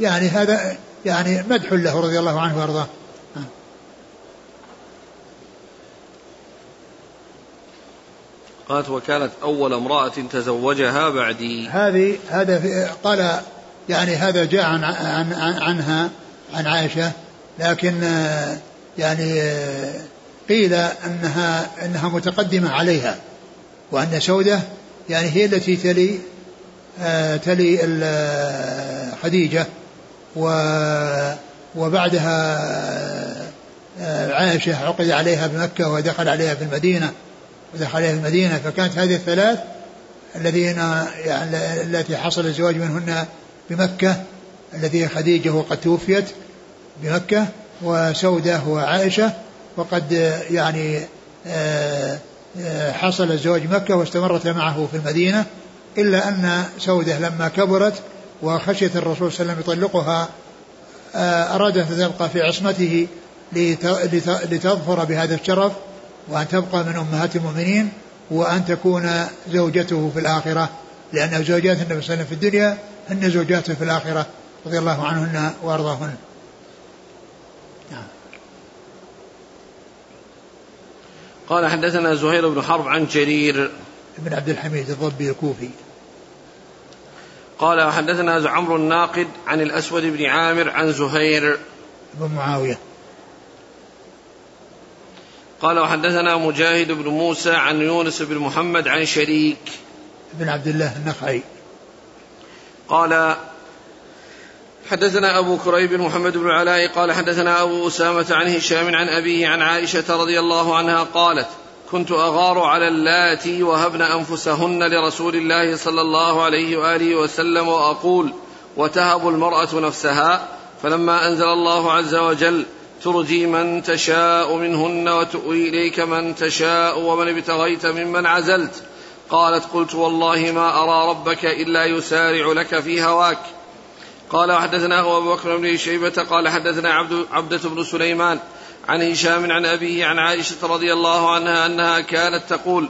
يعني هذا يعني مدح له رضي الله عنه وأرضاه. قالت وكانت أول امرأة تزوجها بعدي. هذه هذا قال يعني هذا جاء عن, عن, عن عنها عن عائشة لكن يعني قيل انها أنها متقدمة عليها وأن سودة يعني هي التي تلي تلي خديجة وبعدها عائشة عقد عليها بمكة ودخل عليها في المدينة ودخل عليها في المدينة فكانت هذه الثلاث الذين يعني التي حصل الزواج منهن بمكة التي خديجة وقد توفيت بمكة وسودة وعائشة وقد يعني آه، آه، حصل الزواج مكة واستمرت معه في المدينة إلا أن سودة لما كبرت وخشيت الرسول صلى الله عليه وسلم يطلقها آه، أرادت أن تبقى في عصمته لتظفر بهذا الشرف وأن تبقى من أمهات المؤمنين وأن تكون زوجته في الآخرة لأن زوجات النبي صلى الله عليه وسلم في الدنيا هن زوجاته في الآخرة رضي الله عنهن وأرضاهن. نعم. قال حدثنا زهير بن حرب عن جرير. بن عبد الحميد الضبي الكوفي. قال حدثنا عمرو الناقد عن الأسود بن عامر عن زهير. بن معاوية. قال وحدثنا مجاهد بن موسى عن يونس بن محمد عن شريك. بن عبد الله النخعي. قال حدثنا أبو كريب محمد بن العلاء قال حدثنا أبو أسامة عن هشام عن أبيه عن عائشة رضي الله عنها قالت كنت أغار على اللاتي وهبن أنفسهن لرسول الله صلى الله عليه وآله وسلم وأقول وتهب المرأة نفسها فلما أنزل الله عز وجل ترجي من تشاء منهن وتؤوي إليك من تشاء ومن ابتغيت ممن عزلت قالت قلت والله ما أرى ربك إلا يسارع لك في هواك. قال وحدثنا أبو بكر بن شيبة قال حدثنا عبد عبدة بن سليمان عن هشام عن أبيه عن عائشة رضي الله عنها أنها كانت تقول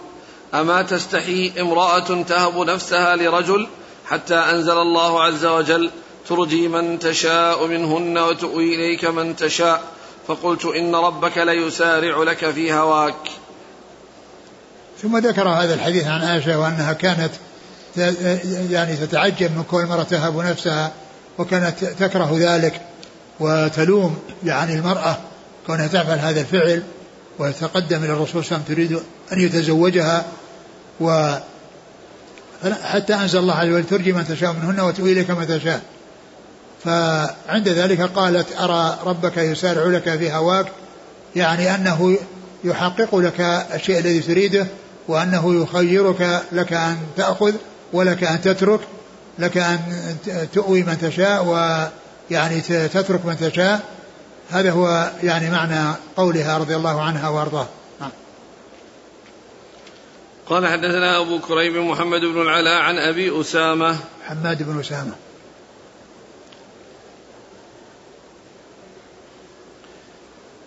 أما تستحي امرأة تهب نفسها لرجل حتى أنزل الله عز وجل ترجي من تشاء منهن وتؤوي إليك من تشاء. فقلت إن ربك ليسارع لك في هواك. ثم ذكر هذا الحديث عن عائشة وأنها كانت يعني تتعجب من كل مرة تهب نفسها وكانت تكره ذلك وتلوم يعني المرأة كونها تفعل هذا الفعل وتقدم إلى الرسول صلى الله عليه وسلم تريد أن يتزوجها و حتى أنزل الله عز وجل ترجي من تشاء منهن وتؤوي إليك من تشاء. فعند ذلك قالت أرى ربك يسارع لك في هواك؟ يعني أنه يحقق لك الشيء الذي تريده وأنه يخيرك لك أن تأخذ ولك أن تترك لك أن تؤوي من تشاء ويعني تترك من تشاء. هذا هو يعني معنى قولها رضي الله عنها وارضاها نعم. قال حدثنا أبو كريب محمد بن العلاء عن أبي أسامة. حماد بن أسامة.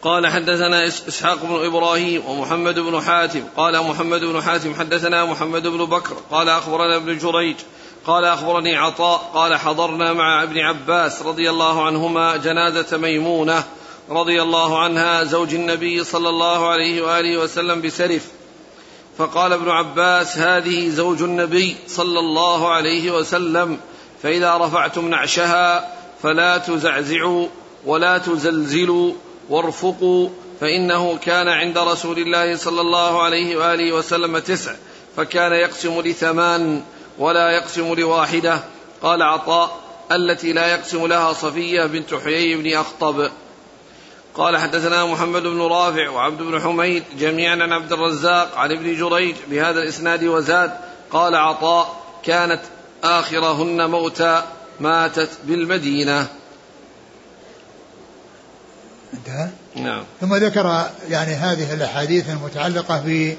قال حدثنا إسحاق بن إبراهيم ومحمد بن حاتم. قال محمد بن حاتم حدثنا محمد بن بكر. قال أخبرنا ابن جريج. قال أخبرني عطاء. قال حضرنا مع ابن عباس رضي الله عنهما جنازة ميمونة رضي الله عنها زوج النبي صلى الله عليه وآله وسلم بسرف. فقال ابن عباس هذه زوج النبي صلى الله عليه وسلم فإذا رفعتم نعشها فلا تزعزعوا ولا تزلزلوا وارفقوا فإنه كان عند رسول الله صلى الله عليه وآله وسلم تسع فكان يقسم لثمان ولا يقسم لواحدة. قال عطاء التي لا يقسم لها صفية بنت حيي بن أخطب. قال حدثنا محمد بن رافع وعبد بن حميد جميعا عن عبد الرزاق عن ابن جريج بهذا الإسناد وزاد. قال عطاء كانت آخرهن موتى ماتت بالمدينة. انتهى؟ نعم. ثم ذكر يعني هذه الأحاديث المتعلقة ب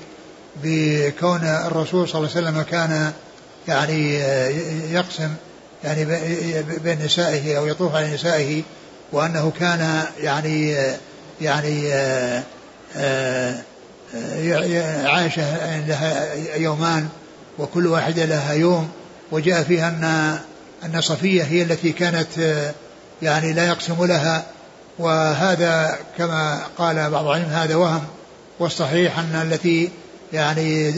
بكون الرسول صلى الله عليه وسلم كان يعني يقسم يعني بين نسائه أو يطوف على نسائه وأنه كان يعني يعني عائشه لها يومان وكل واحدة لها يوم وجاء فيها أن أن صفية هي التي كانت يعني لا يقسم لها وهذا كما قال بعض العلم هذا وهم والصحيح أن التي يعني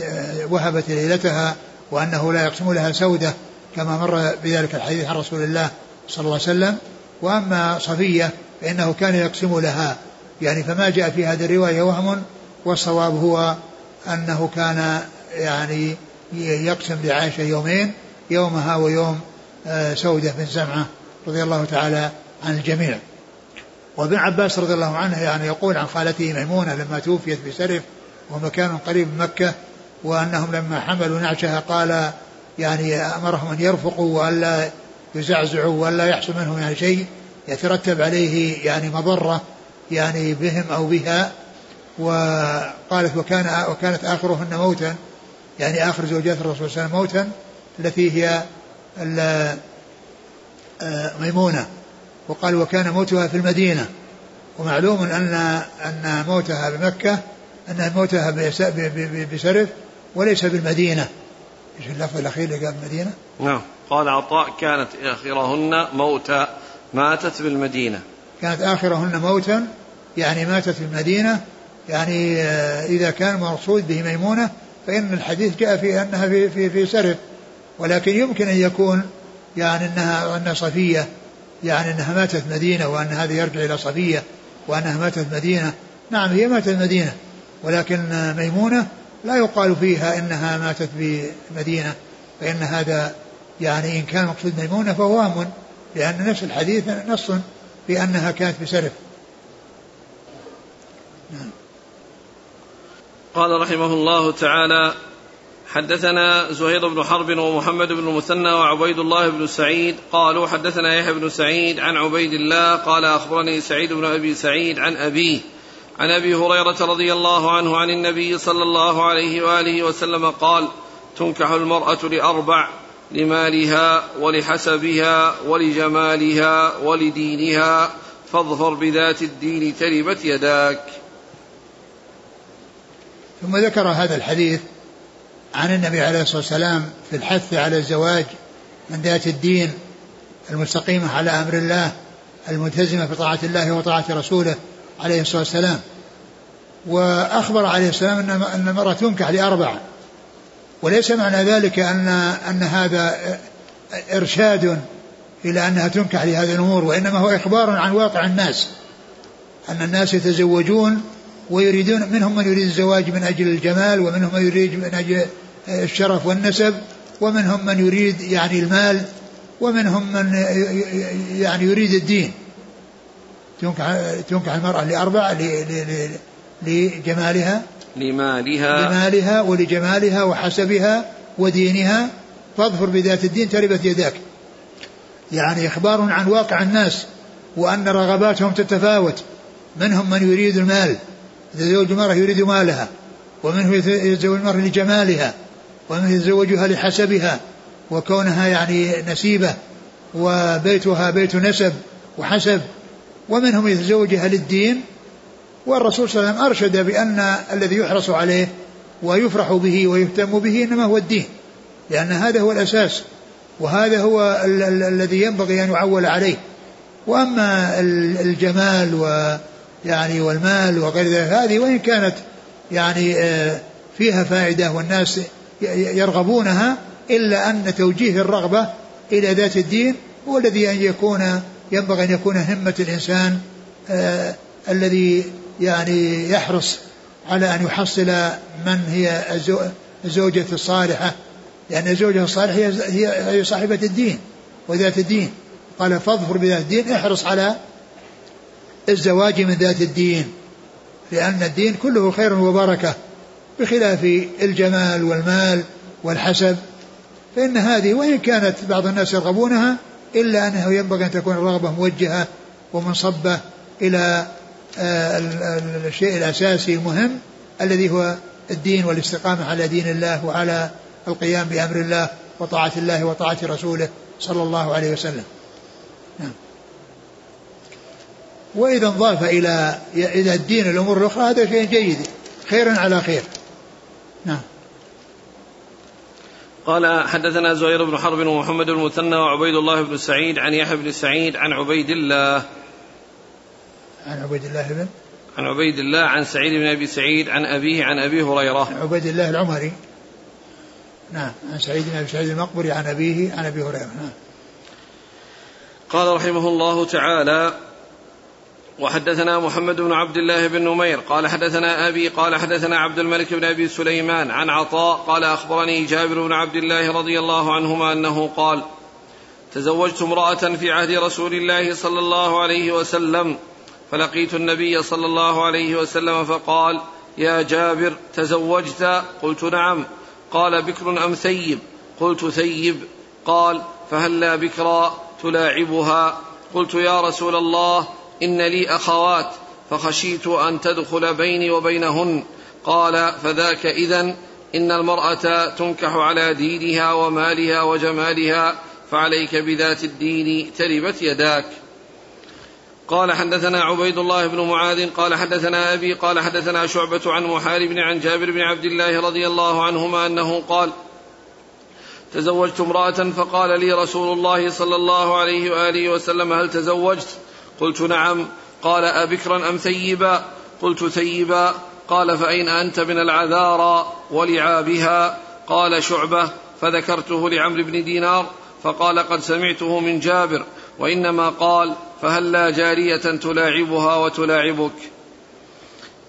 وهبت ليلتها وأنه لا يقسم لها سودة كما مر بذلك الحديث عن رسول الله صلى الله عليه وسلم. وأما صفية فإنه كان يقسم لها. يعني فما جاء في هذه الرواية وهم والصواب هو أنه كان يعني يقسم لعائشة يومين يومها ويوم آه، سودة بن زمعة رضي الله تعالى عن الجميع. وابن عباس رضي الله عنه يعني يقول عن خالته ميمونة لما توفيت بسرف ومكان قريب من مكة وأنهم لما حملوا نعشها قال يعني أمرهم أن يرفقوا وألا يزعزعوا وألا يحصل منهم يعني شيء يترتب عليه يعني مضرة يعني بهم أو بها وقالت وكان وكانت آخرهن موتا يعني آخر زوجات الرسول صلى الله عليه وسلم موتا التي هي ميمونة وقال وكان موتها في المدينة. ومعلوم أن أن موتها بمكة أن موتها بسرف وليس بالمدينة. إيش اللفظ الأخير اللي قال المدينة؟ نعم. قال عطاء كانت آخرهن موتا ماتت بالمدينة. كانت آخرهن موتا يعني ماتت في المدينة يعني آه، إذا كان مقصود به ميمونة فإن الحديث جاء في أنها في في في سرف ولكن يمكن أن يكون يعني أنها أن صفية. يعني أنها ماتت مدينة وأن هذا يرجع إلى صفية وأنها ماتت مدينة نعم هي ماتت مدينة ولكن ميمونة لا يقال فيها إنها ماتت بمدينة فإن هذا يعني إن كان مقصود ميمونة فهو وهم لأن نفس الحديث نص في أنها كانت بسرف نعم. قال رحمه الله تعالى حدثنا زهير بن حرب ومحمد بن المثنى وعبيد الله بن سعيد قالوا حدثنا يحيى بن سعيد عن عبيد الله قال أخبرني سعيد بن أبي سعيد عن أبيه عن أبي هريرة رضي الله عنه عن النبي صلى الله عليه وآله وسلم قال تنكح المرأة لأربع لمالها ولحسبها ولجمالها ولدينها فاظفر بذات الدين تربت يداك. ثم ذكر هذا الحديث عن النبي عليه الصلاة والسلام في الحث على الزواج من ذات الدين المستقيمة على أمر الله الملتزمة بطاعة الله وطاعة رسوله عليه الصلاة والسلام. وأخبر عليه السلام أن المرأة تنكح لأربع. وليس معنى ذلك أن أن هذا إرشاد إلى أنها تنكح لهذه الأمور وإنما هو إخبار عن واقع الناس أن الناس يتزوجون ويريدون منهم من يريد الزواج من أجل الجمال ومنهم من يريد من أجل الشرف والنسب ومنهم من يريد يعني المال ومنهم من يعني يريد الدين. تنكح تنكح المرأة لأربع لجمالها لمالها. لمالها ولجمالها وحسبها ودينها. فاظفر بذات الدين تربت يداك. يعني إخبار عن واقع الناس وأن رغباتهم تتفاوت. منهم من يريد المال يتزوج المرأة يريد مالها ومنه يتزوج المرأة لجمالها. ومنه يتزوجها لحسبها وكونها يعني نسيبة وبيتها بيت نسب وحسب. ومنهم يتزوجها للدين والرسول صلى الله عليه وسلم أرشد بأن الذي يحرص عليه ويفرح به ويهتم به إنما هو الدين لأن هذا هو الأساس وهذا هو ال- ال- الذي ينبغي أن يعول عليه. وأما الجمال ويعني والمال وغير ذلك هذه وإن كانت يعني آه، فيها فائدة والناس يرغبونها إلا أن توجيه الرغبة إلى ذات الدين هو الذي أن يكون ينبغي أن يكون همة الإنسان آه الذي يعني يحرص على أن يحصل من هي الزوجة الصالحة. لأن الزوجة الصالحة هي هي صاحبة الدين وذات الدين. قال فاظفر بذات الدين احرص على الزواج من ذات الدين لأن الدين كله خير وبركة. بخلاف الجمال والمال والحسب فإن هذه وإن كانت بعض الناس يرغبونها إلا أنه ينبغي أن تكون الرغبة موجهة ومنصبة إلى آه، الشيء الأساسي المهم الذي هو الدين والاستقامة على دين الله وعلى القيام بأمر الله وطاعة الله وطاعة رسوله صلى الله عليه وسلم نعم. وإذا انضاف إلى إلى الدين الأمور الأخرى هذا شيء جيد خير على خير نعم. قال حدثنا زهير بن حرب ومحمد المثنى وعبيد الله بن سعيد عن يحيى بن سعيد عن عبيد الله. عن عبيد الله بن؟ عن عبيد الله عن سعيد بن أبي سعيد عن أبيه عن أبي هريرة. عن عبيد الله العمري. نعم عن سعيد بن أبي سعيد المقبري عن أبيه عن أبي هريرة. نعم. قال رحمه الله تعالى وحدثنا محمد بن عبد الله بن نمير قال حدثنا أبي قال حدثنا عبد الملك بن أبي سليمان عن عطاء قال أخبرني جابر بن عبد الله رضي الله عنهما أنه قال تزوجت امرأة في عهد رسول الله صلى الله عليه وسلم فلقيت النبي صلى الله عليه وسلم فقال يا جابر تزوجت؟ قلت نعم. قال بكر أم ثيب؟ قلت ثيب. قال فهلا بكرا تلاعبها؟ قلت يا رسول الله إن لي أخوات فخشيت أن تدخل بيني وبينهن. قال فذاك إذا إن المرأة تنكح على دينها ومالها وجمالها فعليك بذات الدين تربت يداك. قال حدثنا عبيد الله بن معاذ قال حدثنا أبي قال حدثنا شعبة عن محارب عن جابر بن عبد الله رضي الله عنهما أنه قال تزوجت امرأة فقال لي رسول الله صلى الله عليه وآله وسلم هل تزوجت؟ قلت نعم. قال أبكرا أم ثيبا؟ قلت ثيبا. قال فأين أنت من العذارى ولعابها؟ قال شعبة فذكرته لعمرو بن دينار فقال قد سمعته من جابر وإنما قال فهلا جارية تلاعبها وتلاعبك؟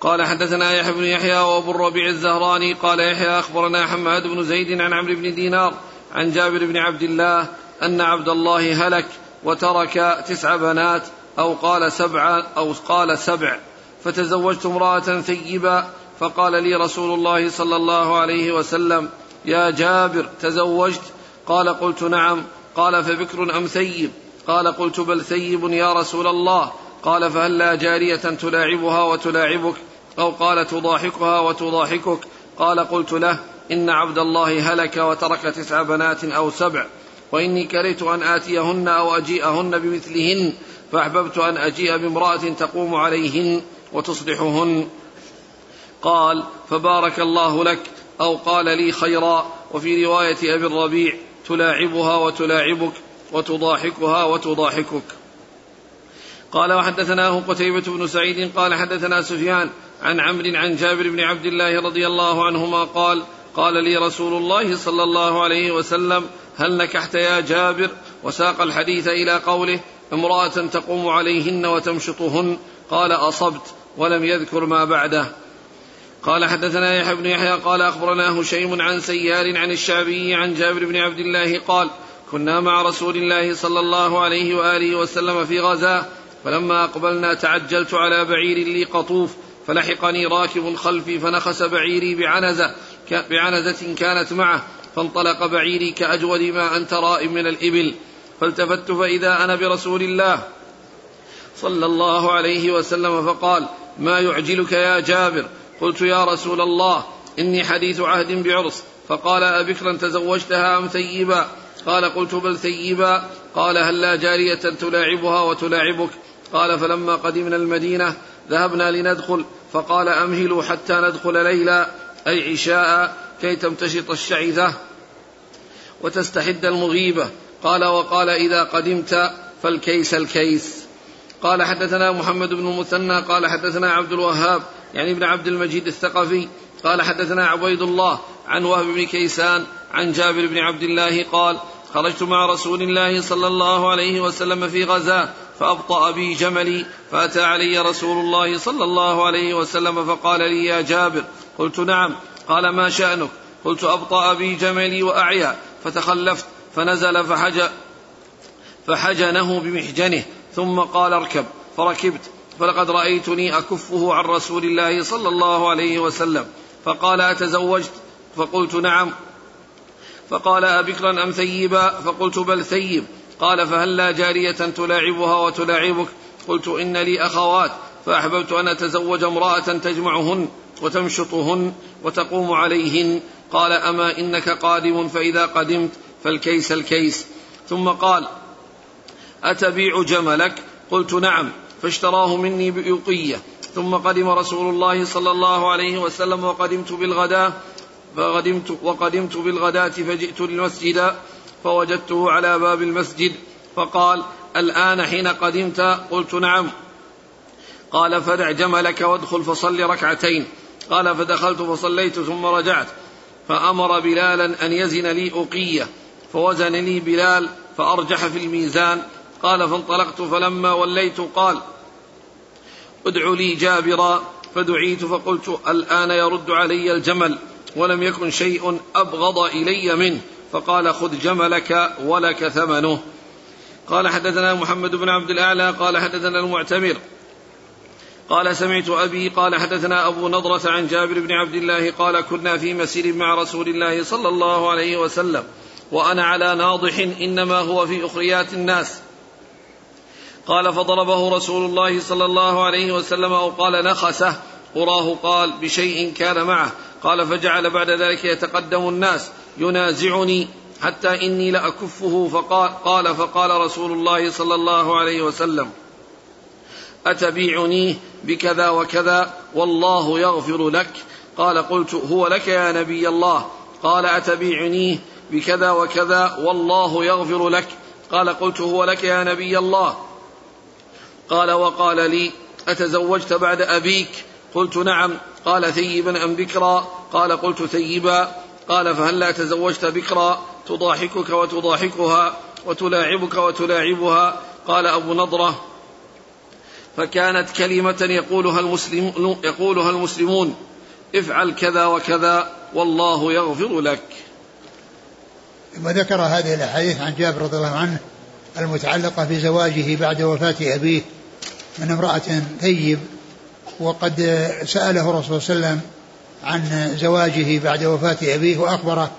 قال حدثنا يحيى بن يحيى وأبو الربيع الزهراني قال يحيى أخبرنا حماد بن زيد عن عمرو بن دينار عن جابر بن عبد الله أن عبد الله هلك وترك تسع بنات أو قال سبعا أو قال سبع فتزوجت امرأة ثيبا فقال لي رسول الله صلى الله عليه وسلم يا جابر تزوجت؟ قال قلت نعم. قال فبكر أم ثيب؟ قال قلت بل ثيب يا رسول الله. قال فهلا جارية تلاعبها وتلاعبك؟ أو قال تضاحكها وتضاحكك. قال قلت له إن عبد الله هلك وترك تسع بنات أو سبع وإني كرهت أن آتيهن أو أجيئهن بمثلهن. فأحببت أن أجيء بامرأة تقوم عليهن وتصلحهن. قال فبارك الله لك أو قال لي خيرا. وفي رواية أبي الربيع تلاعبها وتلاعبك وتضاحكها وتضاحكك. قال وحدثناه قتيبة بن سعيد قال حدثنا سفيان عن عمرو عن جابر بن عبد الله رضي الله عنهما قال قال لي رسول الله صلى الله عليه وسلم هل نكحت يا جابر؟ وساق الحديث إلى قوله امرأة تقوم عليهن وتمشطهن. قال أصبت ولم يذكر ما بعده. قال حدثنا يحيى بن يحيى قال أخبرنا هشيم عن سيار عن الشعبي عن جابر بن عبد الله قال كنا مع رسول الله صلى الله عليه وآله وسلم في غزاه فلما أقبلنا تعجلت على بعير لي قطوف فلحقني راكب خلفي فنخس بعيري بعنزة بعنزة كانت معه فانطلق بعيري كأجود ما أنت رائم من الإبل. فالتفت فإذا أنا برسول الله صلى الله عليه وسلم فقال ما يعجلك يا جابر؟ قلت يا رسول الله إني حديث عهد بعرس. فقال أبكرا تزوجتها أم ثيبا؟ قال قلت بل ثيبا. قال هل لا جارية تلاعبها وتلاعبك؟ قال فلما قدمنا المدينة ذهبنا لندخل. فقال أمهلوا حتى ندخل ليلا أي عشاء كي تمتشط الشعثة وتستحد المغيبة. قال وقال إذا قدمت فالكيس الكيس. قال حدثنا محمد بن المثنى قال حدثنا عبد الوهاب يعني ابن عبد المجيد الثقفي. قال حدثنا عبيد الله عن وهب بن كيسان عن جابر بن عبد الله قال خرجت مع رسول الله صلى الله عليه وسلم في غزاة فأبطأ بي جملي فأتى علي رسول الله صلى الله عليه وسلم فقال لي يا جابر قلت نعم قال ما شأنك؟ قلت أبطأ بي جملي وأعيا فتخلفت فنزل فحج فحجنه بمحجنه ثم قال اركب فركبت فلقد رأيتني أكفه عن رسول الله صلى الله عليه وسلم فقال أتزوجت؟ فقلت نعم. فقال أبكرا أم ثيبا؟ فقلت بل ثيب. قال فهل لا جارية تلاعبها وتلاعبك؟ قلت إن لي أخوات فأحببت أن أتزوج امرأة تجمعهن وتمشطهن وتقوم عليهن. قال أما إنك قادم فإذا قدمت؟ فالكيس الكيس. ثم قال أتبيع جملك؟ قلت نعم فاشتراه مني بأوقية. ثم قدم رسول الله صلى الله عليه وسلم وقدمت بالغداة فقدمت وقدمت بالغداة فجئت للمسجد فوجدته على باب المسجد فقال الآن حين قدمت؟ قلت نعم. قال فدع جملك وادخل فصل ركعتين. قال فدخلت فصليت ثم رجعت فأمر بلالا أن يزن لي أقية فوزن لي بلال فأرجح في الميزان. قال فانطلقت فلما وليت قال ادع لي جابرا فدعيت فقلت الآن يرد علي الجمل ولم يكن شيء أبغض إلي منه فقال خذ جملك ولك ثمنه قال حدثنا محمد بن عبد الأعلى قال حدثنا المعتمر قال سمعت أبي قال حدثنا أبو نضرة عن جابر بن عبد الله قال كنا في مسير مع رسول الله صلى الله عليه وسلم وأنا على ناضح إنما هو في أخريات الناس. قال فضربه رسول الله صلى الله عليه وسلم أو قال نخسه أراه قال بشيء كان معه. قال فجعل بعد ذلك يتقدم الناس. ينازعني حتى إني لأكفه. فقال قال فقال رسول الله صلى الله عليه وسلم أتبيعني بكذا وكذا؟ والله يغفر لك. قال قلت هو لك يا نبي الله. قال أتبيعني بكذا وكذا والله يغفر لك. قال قلت هو لك يا نبي الله. قال وقال لي أتزوجت بعد أبيك؟ قلت نعم. قال ثيبا أم بكرا؟ قال قلت ثيبا. قال فهلا تزوجت بكرا؟ تضاحكك وتضاحكها وتلاعبك وتلاعبها. قال أبو نضرة. فكانت كلمة يقولها المسلمون يقولها المسلمون افعل كذا وكذا والله يغفر لك. ثم ذكر هذه الأحاديث عن جابر رضي الله عنه المتعلقة بزواجه بعد وفاة أبيه من امرأة ثيب وقد سأله الرسول صلى الله عليه وسلم عن زواجه بعد وفاة أبيه وأخبره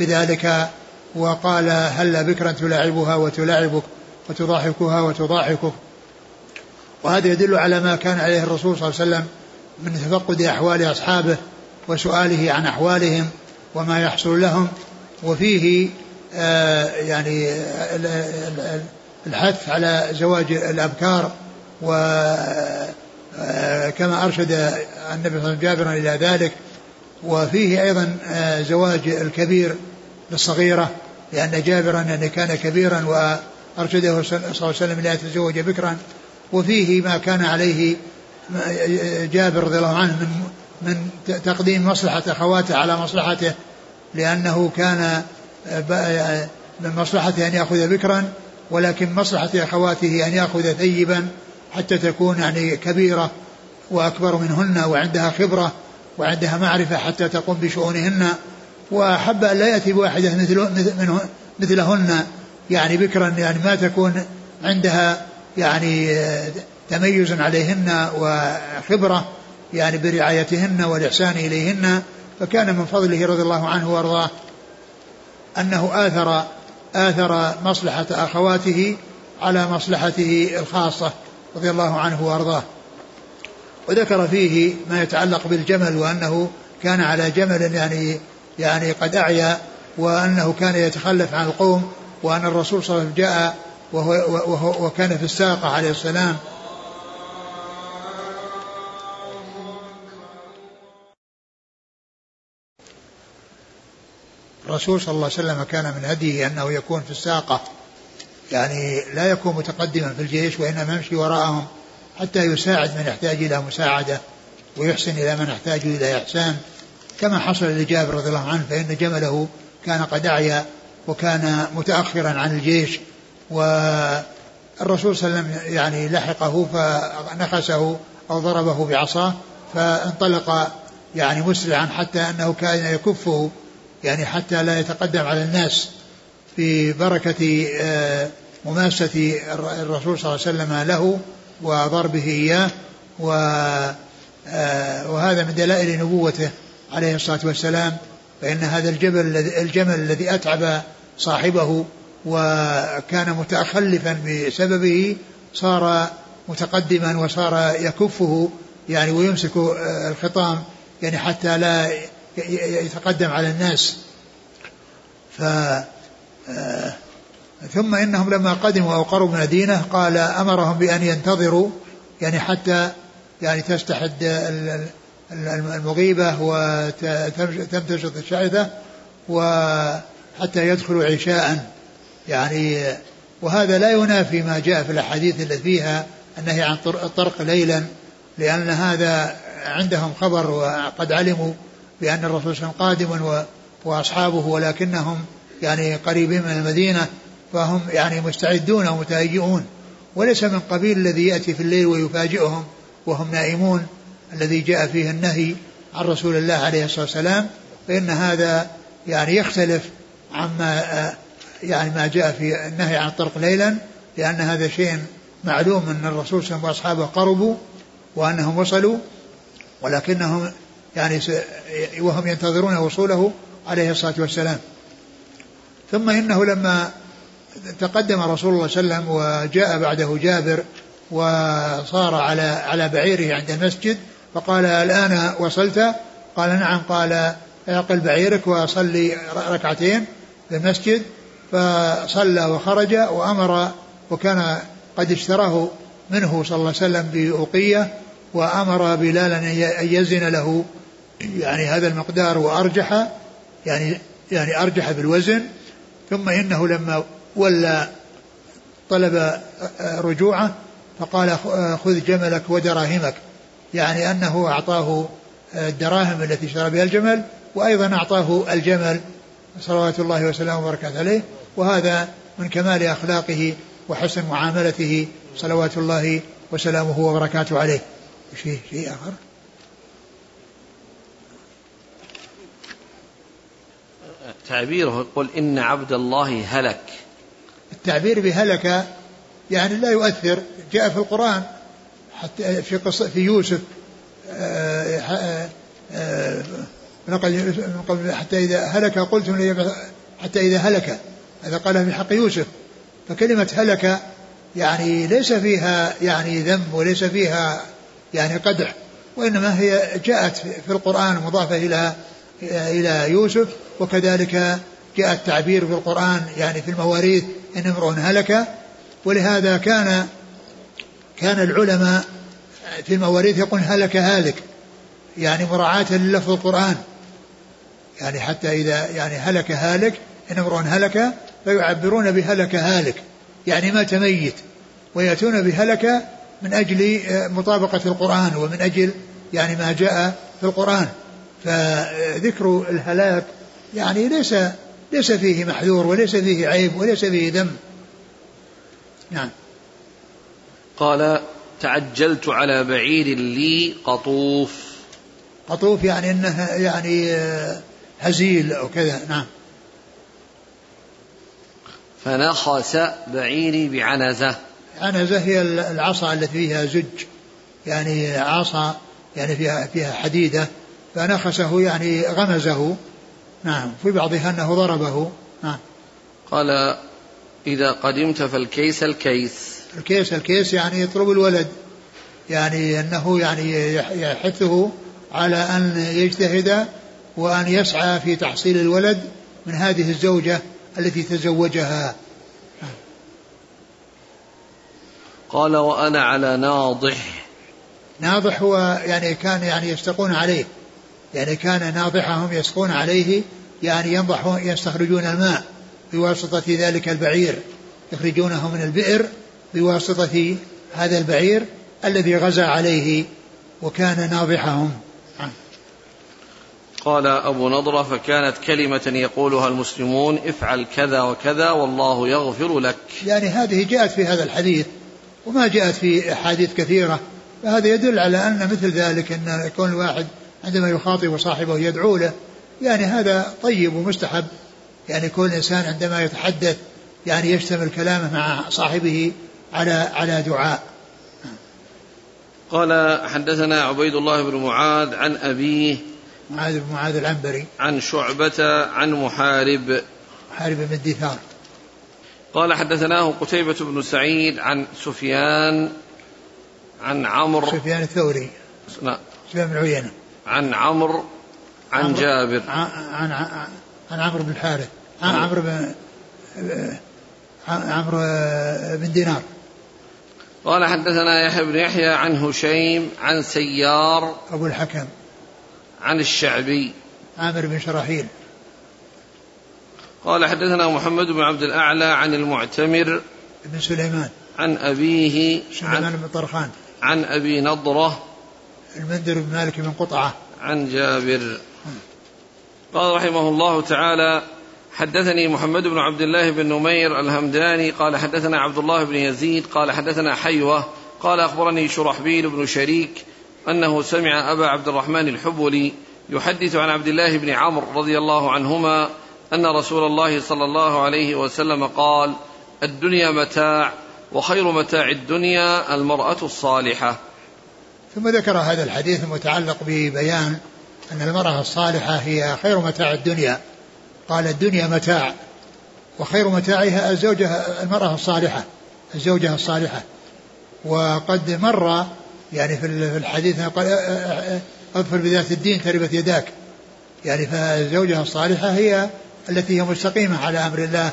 بذلك وقال هل بكرا تلاعبها وتلاعبك وتضاحكها وتضاحكك؟ وهذا يدل على ما كان عليه الرسول صلى الله عليه وسلم من تفقد أحوال أصحابه وسؤاله عن أحوالهم وما يحصل لهم. وفيه آه يعني الحث على زواج الأبكار و آه، أرشد النبي صلى الله عليه وسلم جابرا إلى ذلك. وفيه أيضا آه، زواج الكبير للصغيرة لأن جابرا يعني كان كبيرا وأرشده صلى الله عليه وسلم لا يتزوج بكرا. وفيه ما كان عليه جابر رضي الله عنه من من تقديم مصلحة أخواته على مصلحته. لأنه كان من مصلحته أن يأخذ بكرا ولكن مصلحة أخواته أن يأخذ ثيبا حتى تكون يعني كبيرة وأكبر منهن وعندها خبرة وعندها معرفة حتى تقوم بشؤونهن. وأحب أن لا يأتي بواحدة مثل مثلهن يعني بكرا يعني ما تكون عندها يعني تميز عليهن وخبرة يعني برعايتهن والإحسان إليهن. فكان من فضله رضي الله عنه وأرضاه أنه آثر آثر مصلحة أخواته على مصلحته الخاصة رضي الله عنه وأرضاه. وذكر فيه ما يتعلق بالجمل وأنه كان على جمل يعني يعني قد أعيا وأنه كان يتخلف عن القوم وأن الرسول صلى الله عليه وسلم جاء وهو, وهو وكان في الساقة عليه السلام الرسول صلى الله عليه وسلم كان من هديه أنه يكون في الساقة. يعني لا يكون متقدما في الجيش وإنما يمشي وراءهم حتى يساعد من يحتاج إلى مساعدة ويحسن إلى من يحتاج إلى إحسان. كما حصل لجابر رضي الله عنه فإن جمله كان قد أعيا وكان متأخرا عن الجيش والرسول صلى الله عليه وسلم يعني لحقه فنخسه أو ضربه بعصاه فانطلق يعني مسرعا حتى أنه كان يكفه يعني حتى لا يتقدم على الناس في بركة آه، مماسة الرسول صلى الله عليه وسلم له وضربه إياه آه، وهذا من دلائل نبوته عليه الصلاة والسلام فإن هذا الجبل الجمل الذي أتعب صاحبه وكان متخلفا بسببه صار متقدما وصار يكفه يعني ويمسك آه، الخطام يعني حتى لا يتقدم على الناس. ف آه، ثم إنهم لما قدموا أو قربوا من المدينة قال أمرهم بأن ينتظروا يعني حتى يعني تستحد المغيبة وتمتشط الشعثة وحتى يدخلوا عشاء. يعني وهذا لا ينافي ما جاء في الأحاديث التي فيها النهي عن الطرق ليلا لأن هذا عندهم خبر وقد علموا بأن الرسول صلى الله عليه وسلم قادم وأصحابه ولكنهم يعني قريبين من المدينة فهم يعني مستعدون ومتهيئون وليس من قبيل الذي يأتي في الليل ويفاجئهم وهم نائمون الذي جاء فيه النهي عن رسول الله عليه الصلاة والسلام. فإن هذا يعني يختلف عما يعني ما جاء في النهي عن الطرق ليلا لأن هذا شيء معلوم أن الرسول صلى الله عليه وسلم وأصحابه قربوا وأنهم وصلوا ولكنهم يعني وهم ينتظرون وصوله عليه الصلاة والسلام. ثم إنه لما تقدم رسول الله صلى الله عليه وسلم وجاء بعده جابر وصار على على بعيره عند المسجد فقال الآن وصلت؟ قال نعم قال اعقل بعيرك وصلي ركعتين في المسجد. فصلى وخرج وأمر وكان قد اشتراه منه صلى الله عليه وسلم بأوقية وأمر بلالا أن يزن له يعني هذا المقدار وأرجح يعني يعني أرجح بالوزن ثم إنه لما ولى طلب رجوعه فقال خذ جملك ودراهمك يعني أنه أعطاه الدراهم التي اشترى بها الجمل وأيضا أعطاه الجمل صلوات الله وسلامه وبركاته عليه وهذا من كمال أخلاقه وحسن معاملته صلوات الله وسلامه وبركاته عليه. شيء شيء آخر؟ تعبيره يقول إن عبد الله هلك. التعبير بهلك يعني لا يؤثر جاء في القرآن حتى في قصة في يوسف آه، آه، آه، حتى إذا هلك قلتم حتى إذا هلك هذا قال في حق يوسف. فكلمة هلك يعني ليس فيها يعني ذنب وليس فيها يعني قدح وإنما هي جاءت في القرآن مضافة إلى إلى يوسف وكذلك جاء التعبير في القرآن يعني في المواريث إن امرؤ هلك. ولهذا كان كان العلماء في المواريث يقول هلك هالك يعني مراعاة للفظ القرآن. يعني حتى إذا يعني هلك هالك إن امرؤ هلك فيعبرون بهلك هالك. يعني مات ميت ويأتون بهلك من أجل مطابقة القرآن ومن أجل يعني ما جاء في القرآن. فذكر الهلاك يعني ليس ليس فيه محذور وليس فيه عيب وليس فيه ذم. نعم. قال تعجلت على بعير لي قطوف. قطوف يعني إنه يعني هزيل أو كذا. نعم. فنخس بعيري بعنزة. عنزة هي العصا التي فيها زج. يعني عصا يعني فيها فيها حديدة. فنخسه يعني غمزه. نعم في بعضها أنه ضربه. نعم. قال إذا قدمت فالكيس الكيس. الكيس الكيس يعني يطلب الولد. يعني أنه يعني يحثه على أن يجتهد وأن يسعى في تحصيل الولد من هذه الزوجة التي تزوجها. قال وأنا على ناضح. ناضح هو يعني كان يعني يستقون عليه. يعني كان ناضحهم يسقون عليه يعني ينضحون يستخرجون الماء بواسطة ذلك البعير يخرجونه من البئر بواسطة هذا البعير الذي غزا عليه وكان ناضحهم. قال أبو نضرة فكانت كلمة يقولها المسلمون افعل كذا وكذا والله يغفر لك. يعني هذه جاءت في هذا الحديث وما جاءت في أحاديث كثيرة فهذا يدل على أن مثل ذلك أن يكون الواحد عندما يخاطب صاحبه يدعو له يعني هذا طيب ومستحب. يعني كل إنسان عندما يتحدث يعني يشتمل كلامه مع صاحبه على على دعاء. قال حدثنا عبيد الله بن معاذ عن أبيه معاذ بن معاذ العنبري. عن شعبة عن محارب. محارب بن دثار قال حدثناه قتيبة بن سعيد عن سفيان عن عمرو. سفيان الثوري. لا سفيان بن عيينة. عن عمرو عن عمرو جابر. عن عن, عن عمرو بن الحارث عن عمرو بن عمرو بن دينار. قال حدثنا يحيى بن يحيى عن هشيم عن سيار أبو الحكم. عن الشعبي. عامر بن شراحيل. قال حدثنا محمد بن عبد الأعلى عن المعتمر بن سليمان. عن أبيه سليمان عن, بن طرخان. عن أبي نضرة المنذر بن مالك بن قطعة. عن جابر. قال رحمه الله تعالى حدثني محمد بن عبد الله بن نمير الهمداني قال حدثنا عبد الله بن يزيد قال حدثنا حيوة قال أخبرني شرحبيل بن شريك أنه سمع أبا عبد الرحمن الحبلي يحدث عن عبد الله بن عمرو رضي الله عنهما أن رسول الله صلى الله عليه وسلم قال الدنيا متاع وخير متاع الدنيا المرأة الصالحة. ثم ذكر هذا الحديث المتعلق ببيان أن المرأة الصالحة هي خير متاع الدنيا. قال الدنيا متاع وخير متاعها الزوجة المرأة الصالحة الزوجة الصالحة. وقد مر يعني في الحديث قال أظفر بذات الدين تربت يداك. يعني فالزوجة الصالحة هي التي هي مستقيمة على أمر الله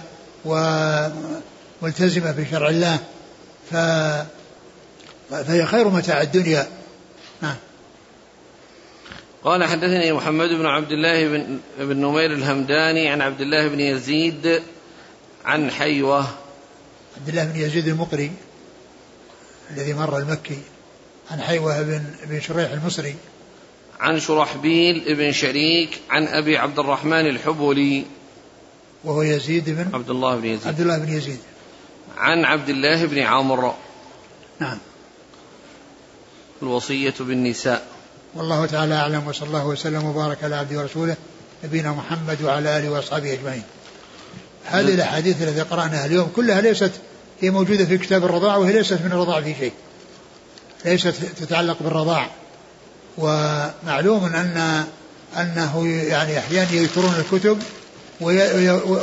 وملتزمة بشرع الله. ف فهي خير متاع الدنيا. نعم. قال حدثني محمد بن عبد الله بن, بن نمير الهمداني عن عبد الله بن يزيد عن حيوة. عبد الله بن يزيد المقري الذي مر المكي عن حيوة بن بن شريح المصري. عن شرحبيل بن شريك عن أبي عبد الرحمن الحبولي. وهو يزيد بن عبد الله بن يزيد. عبد الله بن يزيد. عن عبد الله بن عمرو. نعم. الوصية بالنساء. والله تعالى أعلم وصلى الله وسلم وبارك على عبده ورسوله نبينا محمد وعلى آله وأصحابه أجمعين. هذه الأحاديث التي قرأناها اليوم كلها ليست هي موجودة في كتاب الرضاع وهي ليست من الرضاع في شيء. ليست تتعلق بالرضاع. ومعلوم أن أنه يعني أحيانا يذكرون الكتب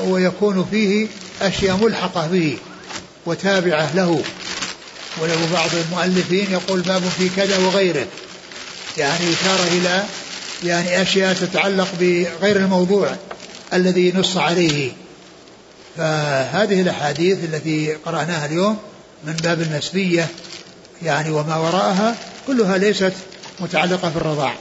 ويكون فيه أشياء ملحقة به وتابعة له. وله بعض المؤلفين يقول باب في كذا وغيره. يعني إشارة إلى يعني أشياء تتعلق بغير الموضوع الذي نص عليه. فهذه الأحاديث التي قرأناها اليوم من باب النسبية يعني وما وراءها كلها ليست متعلقة بالرضاع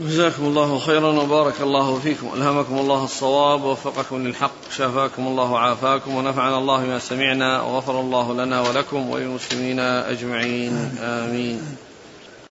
جزاكم الله خيرا وبارك الله فيكم. ألهمكم الله الصواب ووفقكم للحق شافاكم الله وعافاكم ونفعنا الله بما سمعنا وغفر الله لنا ولكم وللمسلمين أجمعين. آمين.